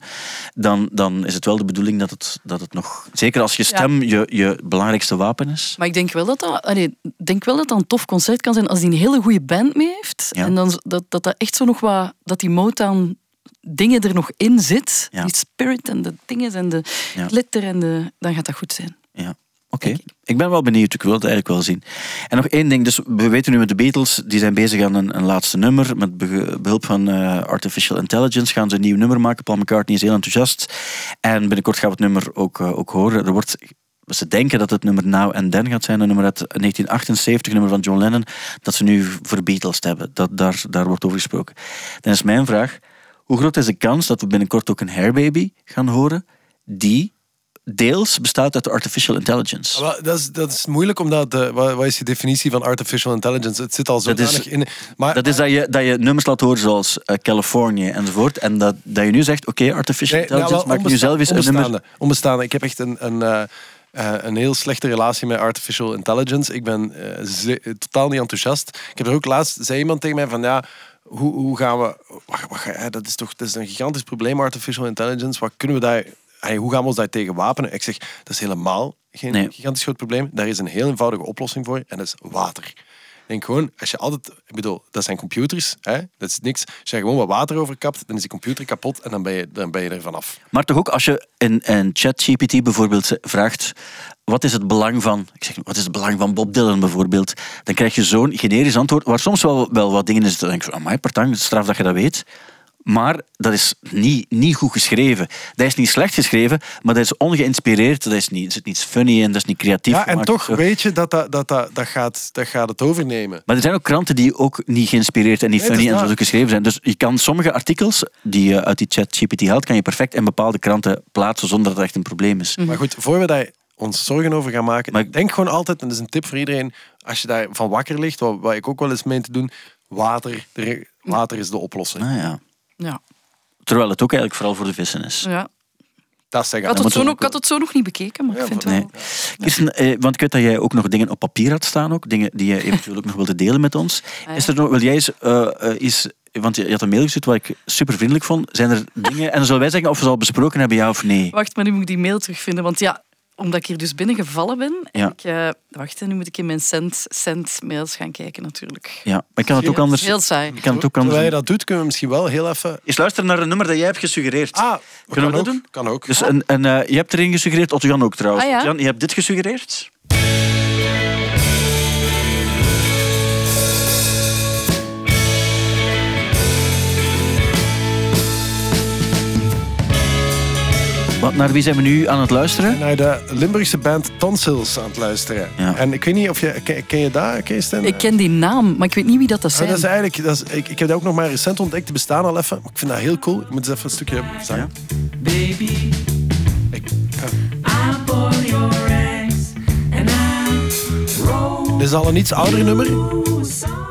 dan, dan is het wel de bedoeling dat het, dat het nog... Zeker als je stem je, je belangrijkste wapen is. Maar ik denk wel dat dat, allee, ik denk wel dat dat een tof concert kan zijn als hij een hele goede band mee heeft. Ja. En dan dat, dat dat echt zo nog wat, dat die Motown dingen er nog in zit. Ja. Die spirit en de dingen en de Ja. glitter en de, dan gaat dat goed zijn. Ja, oké. Ik ben wel benieuwd. Ik wil het eigenlijk wel zien. En nog één ding. Dus we weten nu met de Beatles, die zijn bezig aan een, een laatste nummer. Met behulp van eh, Artificial Intelligence gaan ze een nieuw nummer maken. Paul McCartney is heel enthousiast. En binnenkort gaan we het nummer ook, eh, ook horen. Er wordt... Ze denken dat het nummer Now and Then gaat zijn, een nummer uit 1978, nummer van John Lennon, dat ze nu voor Beatles hebben. Dat, daar, daar wordt over gesproken. Dan is mijn vraag, hoe groot is de kans dat we binnenkort ook een Hairbaby gaan horen, die deels bestaat uit artificial intelligence? Maar dat, is, dat is moeilijk, omdat de, wat, is je definitie van artificial intelligence? Het zit al zodanig in. Maar, Dat is dat je, dat je nummers laat horen zoals eh, Californië enzovoort. En dat, dat je nu zegt, oké, artificial Nee, nou, intelligence, wel maak nu zelf eens een nummer. onbestaande, onbestaande. Ik heb echt een, een, eh, eh, een heel slechte relatie met artificial intelligence. Ik ben eh, totaal niet enthousiast. Ik heb er ook laatst, zei iemand tegen mij van ja, hoe, hoe gaan we... Dat is toch dat is een gigantisch probleem, artificial intelligence. Wat kunnen we daar... hey, hoe gaan we ons daar tegen wapenen? Ik zeg, dat is helemaal geen Nee. gigantisch groot probleem. Daar is een heel eenvoudige oplossing voor en dat is water. Denk gewoon, als je altijd... Ik bedoel, dat zijn computers, hè? dat is niks. Als je gewoon wat water over kapt, dan is die computer kapot en dan ben je, dan ben je er vanaf. Maar toch ook als je in, in ChatGPT bijvoorbeeld vraagt, wat is het belang van, ik zeg, wat is het belang van Bob Dylan bijvoorbeeld, dan krijg je zo'n generisch antwoord, waar soms wel, wel wat dingen is, dan denk van, amai, partang, straf dat je dat weet. Maar dat is niet, niet goed geschreven. Dat is niet slecht geschreven, maar dat is ongeïnspireerd. Dat is niet, er zit niets funny en dat is niet creatief. Ja, en gemaakt toch weet je dat dat, dat, dat, dat, gaat, dat gaat het overnemen. Maar er zijn ook kranten die ook niet geïnspireerd en niet Nee, funny en zo geschreven zijn. Dus je kan sommige artikels die je uit die chat GPT haalt, kan je perfect in bepaalde kranten plaatsen zonder dat het echt een probleem is. Maar goed, voor we daar ons zorgen over gaan maken, Maar- denk gewoon altijd, en dat is een tip voor iedereen, als je daar van wakker ligt, wat, wat ik ook wel eens meen te doen, water, er- water is de oplossing. Nou ja. Ja. Terwijl het ook eigenlijk vooral voor de vissen is. ja. Dat Ik, had het zo nog, ik had het zo nog niet bekeken, maar ik vind wel... Nee. Kirsten, eh, want ik weet dat jij ook nog dingen op papier had staan, ook, dingen die je eventueel ook nog wilde delen met ons. ja. Is er nog, wil jij eens, eh, eh, eens want je je had een mail gestuurd wat ik super vriendelijk vond. Zijn er dingen, en dan zullen wij zeggen of we ze al besproken hebben, ja of nee? Wacht, maar nu moet ik die mail terugvinden. Want ja, omdat ik hier dus binnengevallen ben. En ik, eh, wacht, nu moet ik in mijn send, send mails gaan kijken natuurlijk. Ja, maar ik kan het ook anders. Heel saai. Ik kan het ook Terwijl je anders. dat doet, kunnen we misschien wel heel even... Eens luisteren naar een nummer dat jij hebt gesuggereerd. Ah, Kunnen we kan dat ook, doen? Kan ook. Dus een, een, eh, je hebt erin gesuggereerd, Otto Jan ook trouwens. Ah, ja? Jan, je hebt dit gesuggereerd. Wat, naar wie zijn we nu aan het luisteren? Naar de Limburgse band Tonsils aan het luisteren. Ja. En ik weet niet of je... Ken, ken je dat, Kirsten? Ik ken die naam, maar ik weet niet wie dat, dat zijn. dat is eigenlijk, dat is, ik, ik heb dat ook nog maar recent ontdekt, te bestaan al even. Maar ik vind dat heel cool. Ik moet eens even een stukje zeggen. Baby, dit is al een iets ouder nummer.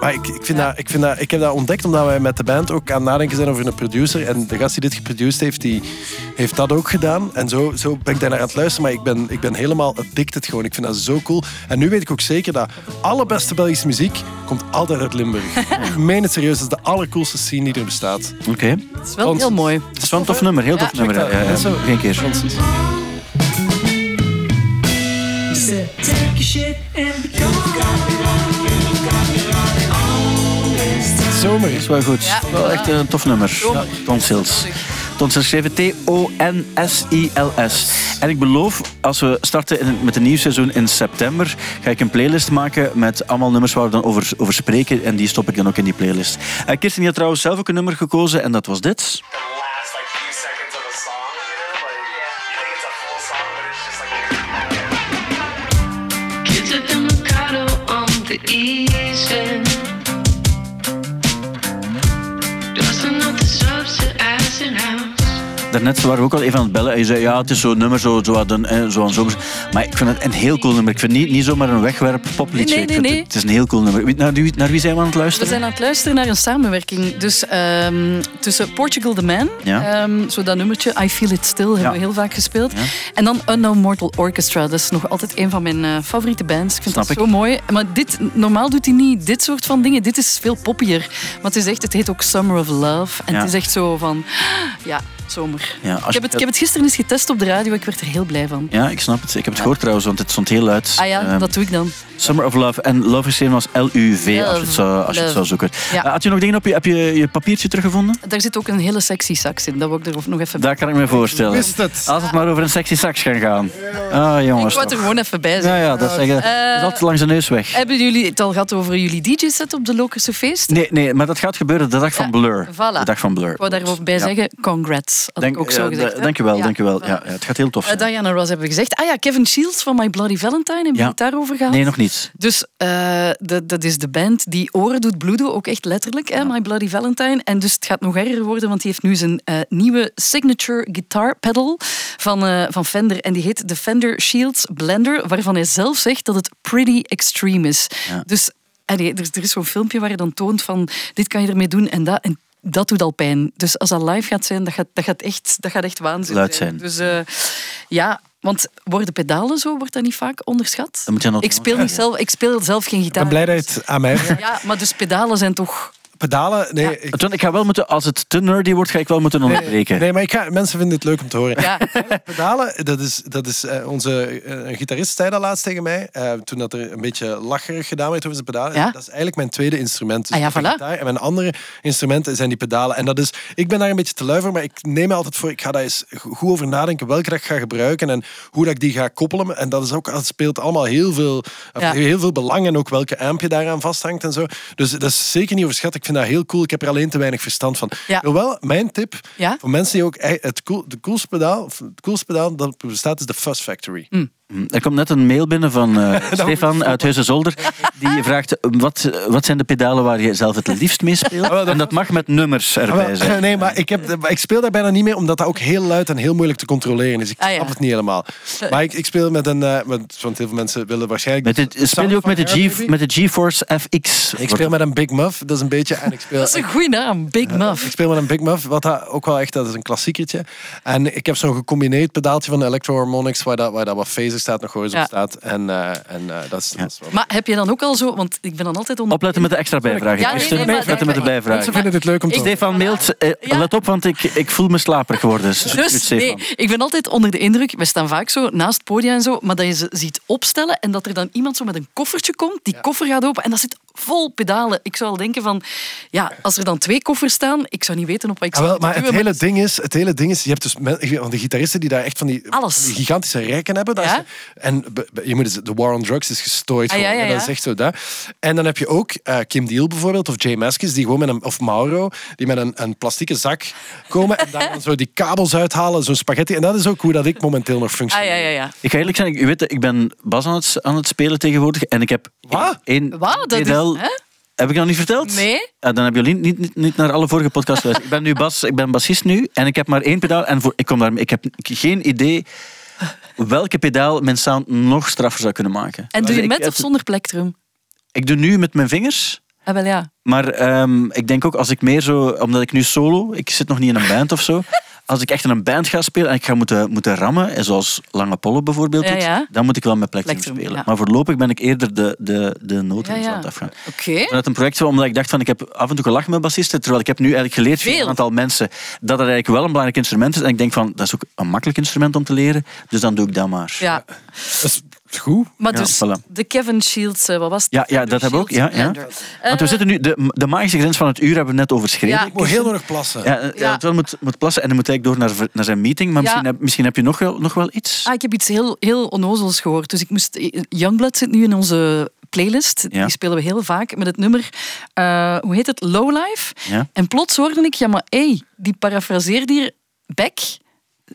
Maar ik, ik, vind dat, ik, vind dat, ik heb dat ontdekt omdat wij met de band ook aan het nadenken zijn over een producer. En de gast die dit geproduceerd heeft, die heeft dat ook gedaan. En zo, zo ben ik daar naar aan het luisteren. Maar ik ben, ik ben helemaal addicted gewoon. Ik vind dat zo cool. En nu weet ik ook zeker dat alle beste Belgische muziek komt altijd uit Limburg. ik meen het serieus. Dat is de allercoolste scene die er bestaat. Oké. Het is wel heel mooi. Het is wel een tof nummer, heel tof Ja, nummer. Ja, Geen keer. Shit and be gone. Zomer. Dat is wel goed. Ja. Wel echt een tof nummer. Tonsils. Tonsils T-O-N-S-I-L-S. En ik beloof, als we starten met een nieuw seizoen in september, ga ik een playlist maken met allemaal nummers waar we dan over, over spreken. En die stop ik dan ook in die playlist. Uh, Kirsten die had trouwens zelf ook een nummer gekozen en dat was dit. The east daarnet waren we ook al even aan het bellen. En je zei, ja, het is zo'n nummer, zo, zo, een, zo zomers. Maar ik vind het een heel cool nummer. Ik vind het niet, niet zomaar een wegwerp popliedje. Nee, nee, Het, het is een heel cool nummer. Naar wie, naar wie zijn we aan het We luisteren? zijn aan het luisteren naar een samenwerking. Dus ehm, tussen Portugal the Man, Ja. ehm, zo dat nummertje I Feel It Still, hebben Ja. we heel vaak gespeeld. En dan Unknown Mortal Orchestra. Dat is nog altijd een van mijn eh, favoriete bands. Ik vind Snap dat ik. zo mooi. Maar dit, normaal doet hij niet dit soort van dingen. Dit is veel poppier. Maar het is echt, het heet ook Summer of Love. En Ja. het is echt zo van, ja, zomer. Ja, als ik, heb het, ik heb het gisteren eens getest op de radio. Ik werd er heel blij van. Ja, ik snap het. Ik heb het gehoord trouwens, want het stond heel luid. Ah ja, Ehm, dat doe ik dan. Summer of Love. En Love geschreven was L-U-V, als je het zou, als je het zou zoeken. Ja. Eh, Had je nog dingen op je... Heb je je papiertje teruggevonden? Daar zit ook een hele sexy sax in. Dat wil ik er nog even Daar kan ik me voorstellen. Wist het. Als het maar over een sexy sax kan gaan. Ah, Ik jongens. wou het er gewoon even bij Ja, zeggen. ja, dat zeggen. dat is altijd langs de neus weg. Hebben jullie het al gehad over jullie DJ-set op de Lokerse feest? Nee, nee, maar dat gaat gebeuren de dag van Ja, Blur. voilà. De dag van Blur. Ik wou daarover bij Ja. zeggen, congrats. Denk, ik ook zo gezegd. Dankjewel, Ja, dankjewel. Ja, ja, het gaat heel tof Eh, zijn. Diana Ross hebben we gezegd. Ah ja, Kevin Shields van My Bloody Valentine. Hebben we Ja. het daarover gehad? Nee, nog niet. Dus eh, dat, dat is de band die oren doet bloeden, ook echt letterlijk, hè, My Bloody Valentine. En dus het gaat nog erger worden, want die heeft nu zijn eh, nieuwe signature guitar pedal van, van Fender. En die heet de Fender Shields Blender, waarvan hij zelf zegt dat het pretty extreme is. Dus allee, er, er is zo'n filmpje waar je dan toont van dit kan je ermee doen en dat. En dat doet al pijn. Dus als dat live gaat zijn, dat gaat, dat gaat, echt, dat gaat echt waanzin Luid zijn. Dus eh, ja, want worden pedalen zo, wordt dat niet vaak onderschat? Dan moet je het- Ik speel, niet zelf, ik speel zelf geen Ik gitaar. ben blij dat je het aan mij vraagt. Ja, maar dus pedalen zijn toch... Pedalen, nee, ik, Toen, ik ga wel moeten, als het te nerdy wordt, ga ik wel moeten onderbreken. nee, maar ik ga, mensen vinden het leuk om te horen. Ja, Pedalen, dat is, dat is eh, onze eh, een gitarist zei dat laatst tegen mij. eh, toen dat er een beetje lacherig gedaan werd over zijn pedalen. Ja? Dat is eigenlijk mijn tweede instrument. Dus Ah ja, voilà. gitaar en mijn andere instrumenten zijn die pedalen. En dat is, ik ben daar een beetje te lui voor, maar ik neem me altijd voor. Ik ga daar eens goed over nadenken welke dat ik ga gebruiken en hoe dat ik die ga koppelen. En dat is ook, dat speelt allemaal heel veel, heel veel belang. En ook welke amp je daaraan vasthangt en zo. Dus dat is zeker niet overschat. Ik vind dat heel cool. Ik heb er alleen te weinig verstand van. Ja. Wel, mijn tip voor mensen die ook het, cool, de coolste pedaal, het coolste pedaal dat bestaat is de Fuzz Factory. Hm. Er komt net een mail binnen van eh, Stefan uit Huizen-Zolder. Die vraagt, wat, wat zijn de pedalen waar je zelf het liefst mee speelt? En dat mag met nummers Ah, erbij wel, zijn. nee, maar ik, heb, maar ik speel daar bijna niet mee, omdat dat ook heel luid en heel moeilijk te controleren is. Ik Ah, ja. snap het niet helemaal. Maar ik, ik speel met een... eh, met, want heel veel mensen willen waarschijnlijk... Met het, speel je ook met de, G, met de GeForce FX? Ik speel met een Big Muff, dat is een beetje... En ik speel, dat is een goede naam. Big Muff. Ik speel met een Big Muff, wat dat ook wel echt, dat is een klassiekertje. En ik heb zo'n gecombineerd pedaaltje van de Electro Harmonics, waar dat, waar dat wat phaser staat, nog op staat. En, eh, en eh, dat, is, dat is wel... Maar heb je dan ook al zo... Want ik ben dan altijd onder... Opletten met de extra bijvragen. Ja, nee, nee, maar opletten met de bijvragen. Mensen vinden het leuk om te Stefan mailt, eh, Ja. let op, want ik, ik voel me slaperig geworden. Dus, Dus nee, ik ben altijd onder de indruk. We staan vaak zo naast het podium en zo, maar dat je ze ziet opstellen en dat er dan iemand zo met een koffertje komt, die koffer gaat open en dat zit vol pedalen. Ik zou al denken van, ja, als er dan twee koffers staan, ik zou niet weten op wat ik Ah, wel, maar het hele, ding is, het hele ding is, je hebt dus die gitaristen die daar echt van die, Alles. van die gigantische rekken hebben. Ja? en je moet eens- de War on Drugs is gestoord. Ah, ja, gewoon, ja. Dat ja. is echt zo. Dat. En dan heb je ook eh, Kim Deal bijvoorbeeld, of Jay Maskis, die gewoon met een, of Mauro, die met een, een plastieke zak komen en daar dan zo die kabels uithalen, zo'n spaghetti. En dat is ook hoe dat ik momenteel nog Ah, functioneer. ja, ja, ja. Ik ga eerlijk zijn, ik, weet, ik ben bas aan het, aan het spelen tegenwoordig en ik heb Wat? één Wat? Dat is- Heb ik dat niet verteld? Nee. Ja, dan hebben jullie niet, niet, niet naar alle vorige podcasts geluisterd. Ik ben nu bas, ik ben bassist nu en ik heb maar één pedaal en voor, ik, kom daar, ik heb geen idee welke pedaal mijn sound nog straffer zou kunnen maken. En doe je Ik- met of zonder plektrum? Ik doe nu met mijn vingers, Ah, wel ja. maar ehm, ik denk ook als ik meer zo, omdat ik nu solo, ik zit nog niet in een band of zo. Als ik echt in een band ga spelen en ik ga moeten, moeten rammen, en zoals Lange Pollen bijvoorbeeld, Ja, dan moet ik wel met plektrum, Plektrum, spelen. ja. Maar voorlopig ben ik eerder de, de, de noten Ja, aan ja. het afgaan. Oké. Vanuit een project, omdat ik dacht van ik heb af en toe gelachen met bassisten, terwijl ik heb nu eigenlijk geleerd van Veel. een aantal mensen dat het eigenlijk wel een belangrijk instrument is. En ik denk van dat is ook een makkelijk instrument om te leren, dus dan doe ik dat maar. Ja. Dat is goed. Maar Ja, dus voilà. de Kevin Shields, eh, wat was het? Ja, ja, dat hebben we ook. Ja, ja. Want we Eh, zitten nu, de, de magische grens van het uur hebben we net overschreden. Ja. Ik moet heel nodig plassen. Ja, eh, Ja. ja. Moet, moet plassen en hij moet eigenlijk door naar, naar zijn meeting. Maar Ja. misschien, heb, misschien heb je nog wel, nog wel iets. Ah, ik heb iets heel, heel onnozels gehoord. Dus ik moest... Youngblood zit nu in onze playlist. Ja. Die spelen we heel vaak met het nummer... eh, hoe heet het? Lowlife. Ja. En plots hoorde ik... Ja, maar hé, die parafraseert hier... Beck,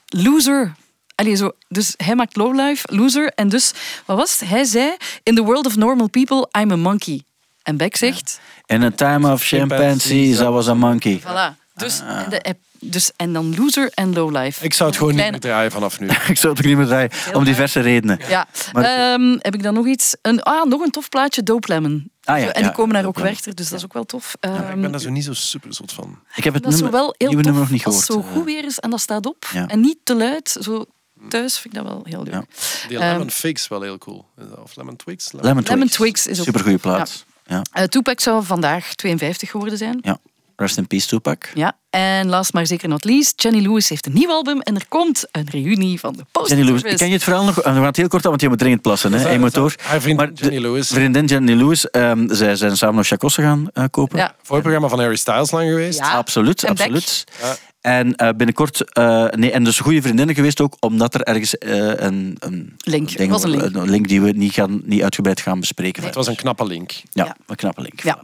loser. Allee, zo, dus hij maakt Lowlife, loser. En dus, wat was het? Hij zei... In the world of normal people, I'm a monkey. En Beck zegt... In a time of chimpanzees, I was a monkey. Voilà. Dus Ah. de- dus, en dan Loser en Lowlife. Ik zou het gewoon Kleine- niet meer draaien vanaf nu. Ik zou het ook niet meer draaien, om diverse redenen. Ja. Maar- Ehm, heb ik dan nog iets? Een, ah, nog een tof plaatje, Dope Lemon. Ah, ja, en die ja, komen daar ook. Werchter, dus dat is ook wel tof. Ik Ehm, ben daar zo niet zo super zot van. Ik heb het nummer, wel heel nieuwe tof nummer nog niet als gehoord. het zo goed weer is en dat staat op. Ja. En niet te luid, zo thuis vind ik dat wel heel leuk. Ja. Die Ehm, Lemon Figs wel heel cool. Of Lemon Twigs? Lemon Twigs. Lemon Twigs is ook- Supergoeie plaats. Ja. Eh, Tupac zou vandaag 52 geworden zijn. ja. Rest in peace, Tupac. Ja. En last maar zeker not least, Jenny Lewis heeft een nieuw album en er komt een reunie van de Post Jenny Lewis, ken je het verhaal nog? En We gaan het heel kort aan, want je moet dringend plassen. Hè? Eén motor. haar vriendin Maar Jenny Lewis. Vriendin Jenny Lewis. ehm, zij zijn samen nog Chacosse gaan eh, kopen. Ja. Voorprogramma van Harry Styles lang geweest. Ja. Absoluut, En absoluut. Ja. En eh, binnenkort, eh, nee, en dus goede vriendinnen geweest ook, omdat er ergens eh, een, een Link. ding- was een link. een link die we niet, gaan, niet uitgebreid gaan bespreken. Het was een knappe link. Ja, Ja. een knappe link. Ja.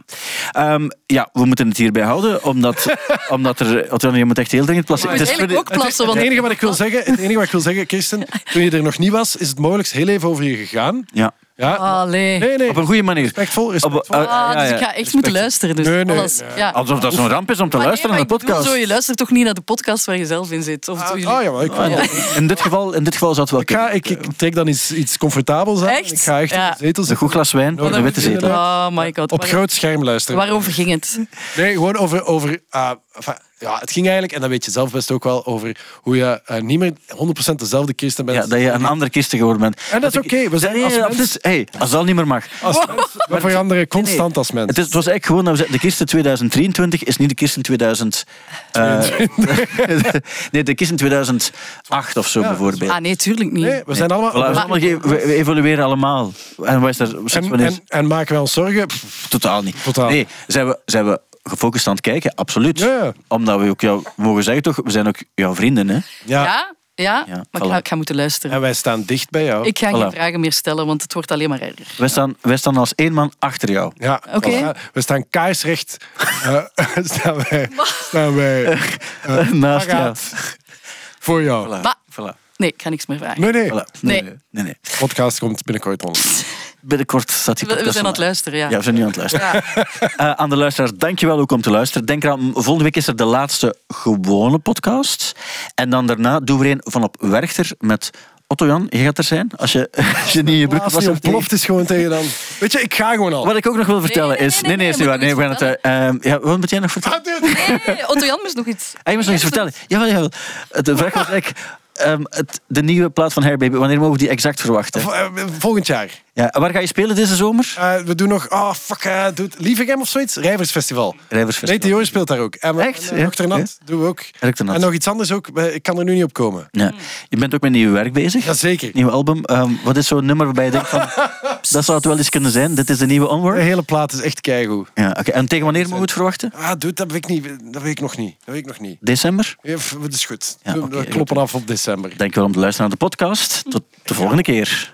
Ehm, ja, we moeten het hierbij houden, omdat, omdat er... Antonio, je moet echt heel dringend plassen. Het is eigenlijk voor ook plassen, Het enige wat ik wil zeggen, het enige wat ik wil zeggen, Kirsten, toen je er nog niet was, is het mogelijk heel even over je gegaan. Ja, Ja. Allee. Nee, nee. op een goede manier. Respectvol, respectvol. Ah, dus ik ga echt moeten luisteren. Dus Nee, nee, alles. nee. Ja. Alsof dat zo'n ramp is om te Maar luisteren nee, naar de maar ik bedoel podcast. Zo, je luistert toch niet naar de podcast waar je zelf in zit? Of Ah, jullie- ah, ja, maar ik, Ah, In dit geval, in dit geval zou het wel ik, ga, kunnen. ik, ik trek dan iets, iets comfortabels aan. Echt? Ik ga echt Ja. in de zetel Een goed glas wijn, een witte zetel. Oh my god. Op groot scherm luisteren. Waarover ging het? Nee, gewoon over... over ah, enfin, ja, het ging eigenlijk, en dat weet je zelf best ook wel, over hoe je eh, niet meer 100% dezelfde christen bent. Ja, dat je een andere kisten geworden bent. En dat is oké. We zijn Nee, als nee, mens-. Hey, als dat niet meer mag. Als mens, we veranderen constant als mens. Het, is, het was eigenlijk gewoon, dat we zeggen, de kisten 2023 is niet de kisten 2000... eh, nee, de kisten 2008 of zo bijvoorbeeld. Ah nee, tuurlijk niet. Nee, we zijn allemaal... Voilà, we, zijn allemaal ge- we, we evolueren allemaal. En wat is daar, en, en, en maken wij ons zorgen? Pff, Totaal niet. Totaal. Nee, zijn we, zijn we gefocust aan het kijken? Absoluut. Ja. Omdat we ook jou, mogen zeggen toch, we zijn ook jouw vrienden. Hè? Ja. Ja? Maar voilà. ik ga, ik ga moeten luisteren. En wij staan dicht bij jou. Ik ga geen vragen meer stellen, want het wordt alleen maar erger. Wij, staan, wij staan als één man achter jou. Ja, Oké. voilà. We staan kaarsrecht. eh, staan wij, staan wij eh, Naast jou. voor jou. Voilà. Nee, ik ga niks meer vragen. Nee, nee. Voilà. Nee. nee, nee, nee. De podcast komt binnenkort online. Binnenkort staat die We, we zijn aan het luisteren, ja. Ja, we zijn nu aan het luisteren. Ja. Eh, aan de luisteraars, dankjewel ook om te luisteren. Denk eraan, volgende week is er de laatste gewone podcast. En dan daarna doen we er een van op Werchter met Otto Jan. Je gaat er zijn, als je, als je niet in je broek Als was. ontploft is gewoon tegen dan... Weet je, ik ga gewoon al. Wat ik ook nog wil vertellen nee, is... nee, Nee, nee, nee, is niet waar. maar Nee, we gaan het... ehm, ja, wat moet jij nog vertellen? Ah. Nee, Otto Jan moest nog iets. Ah, je moest nog iets vertellen. Jawel, jawel. De vraag was eigenlijk... ehm, het, de nieuwe plaat van Hair Baby, wanneer mogen we die exact verwachten? Volgend jaar. Ja, waar ga je spelen deze zomer? Eh, we doen nog... Oh, fuck. eh doe het. Lievegem of zoiets? Rijversfestival. Rijversfestival. Nee, Theo speelt daar ook. En, Echt? En, Ja. Dr. Nat doen we ook. En nog iets anders ook. Ik kan er nu niet op komen. Ja. Je bent ook met nieuw werk bezig. Jazeker. Nieuw album. Ehm, wat is zo'n nummer waarbij je denkt van... dat zou het wel eens kunnen zijn. Dit is de nieuwe De Onward. hele plaat is echt keigoed. Ja, oké. En tegen wanneer mogen we het verwachten? Ah, dude, dat weet ik niet. Dat weet ik nog niet. Dat weet ik nog niet. December? Ja, dat is goed. Ja, we kloppen af op december. Dankjewel om te luisteren naar de podcast. Tot de volgende keer.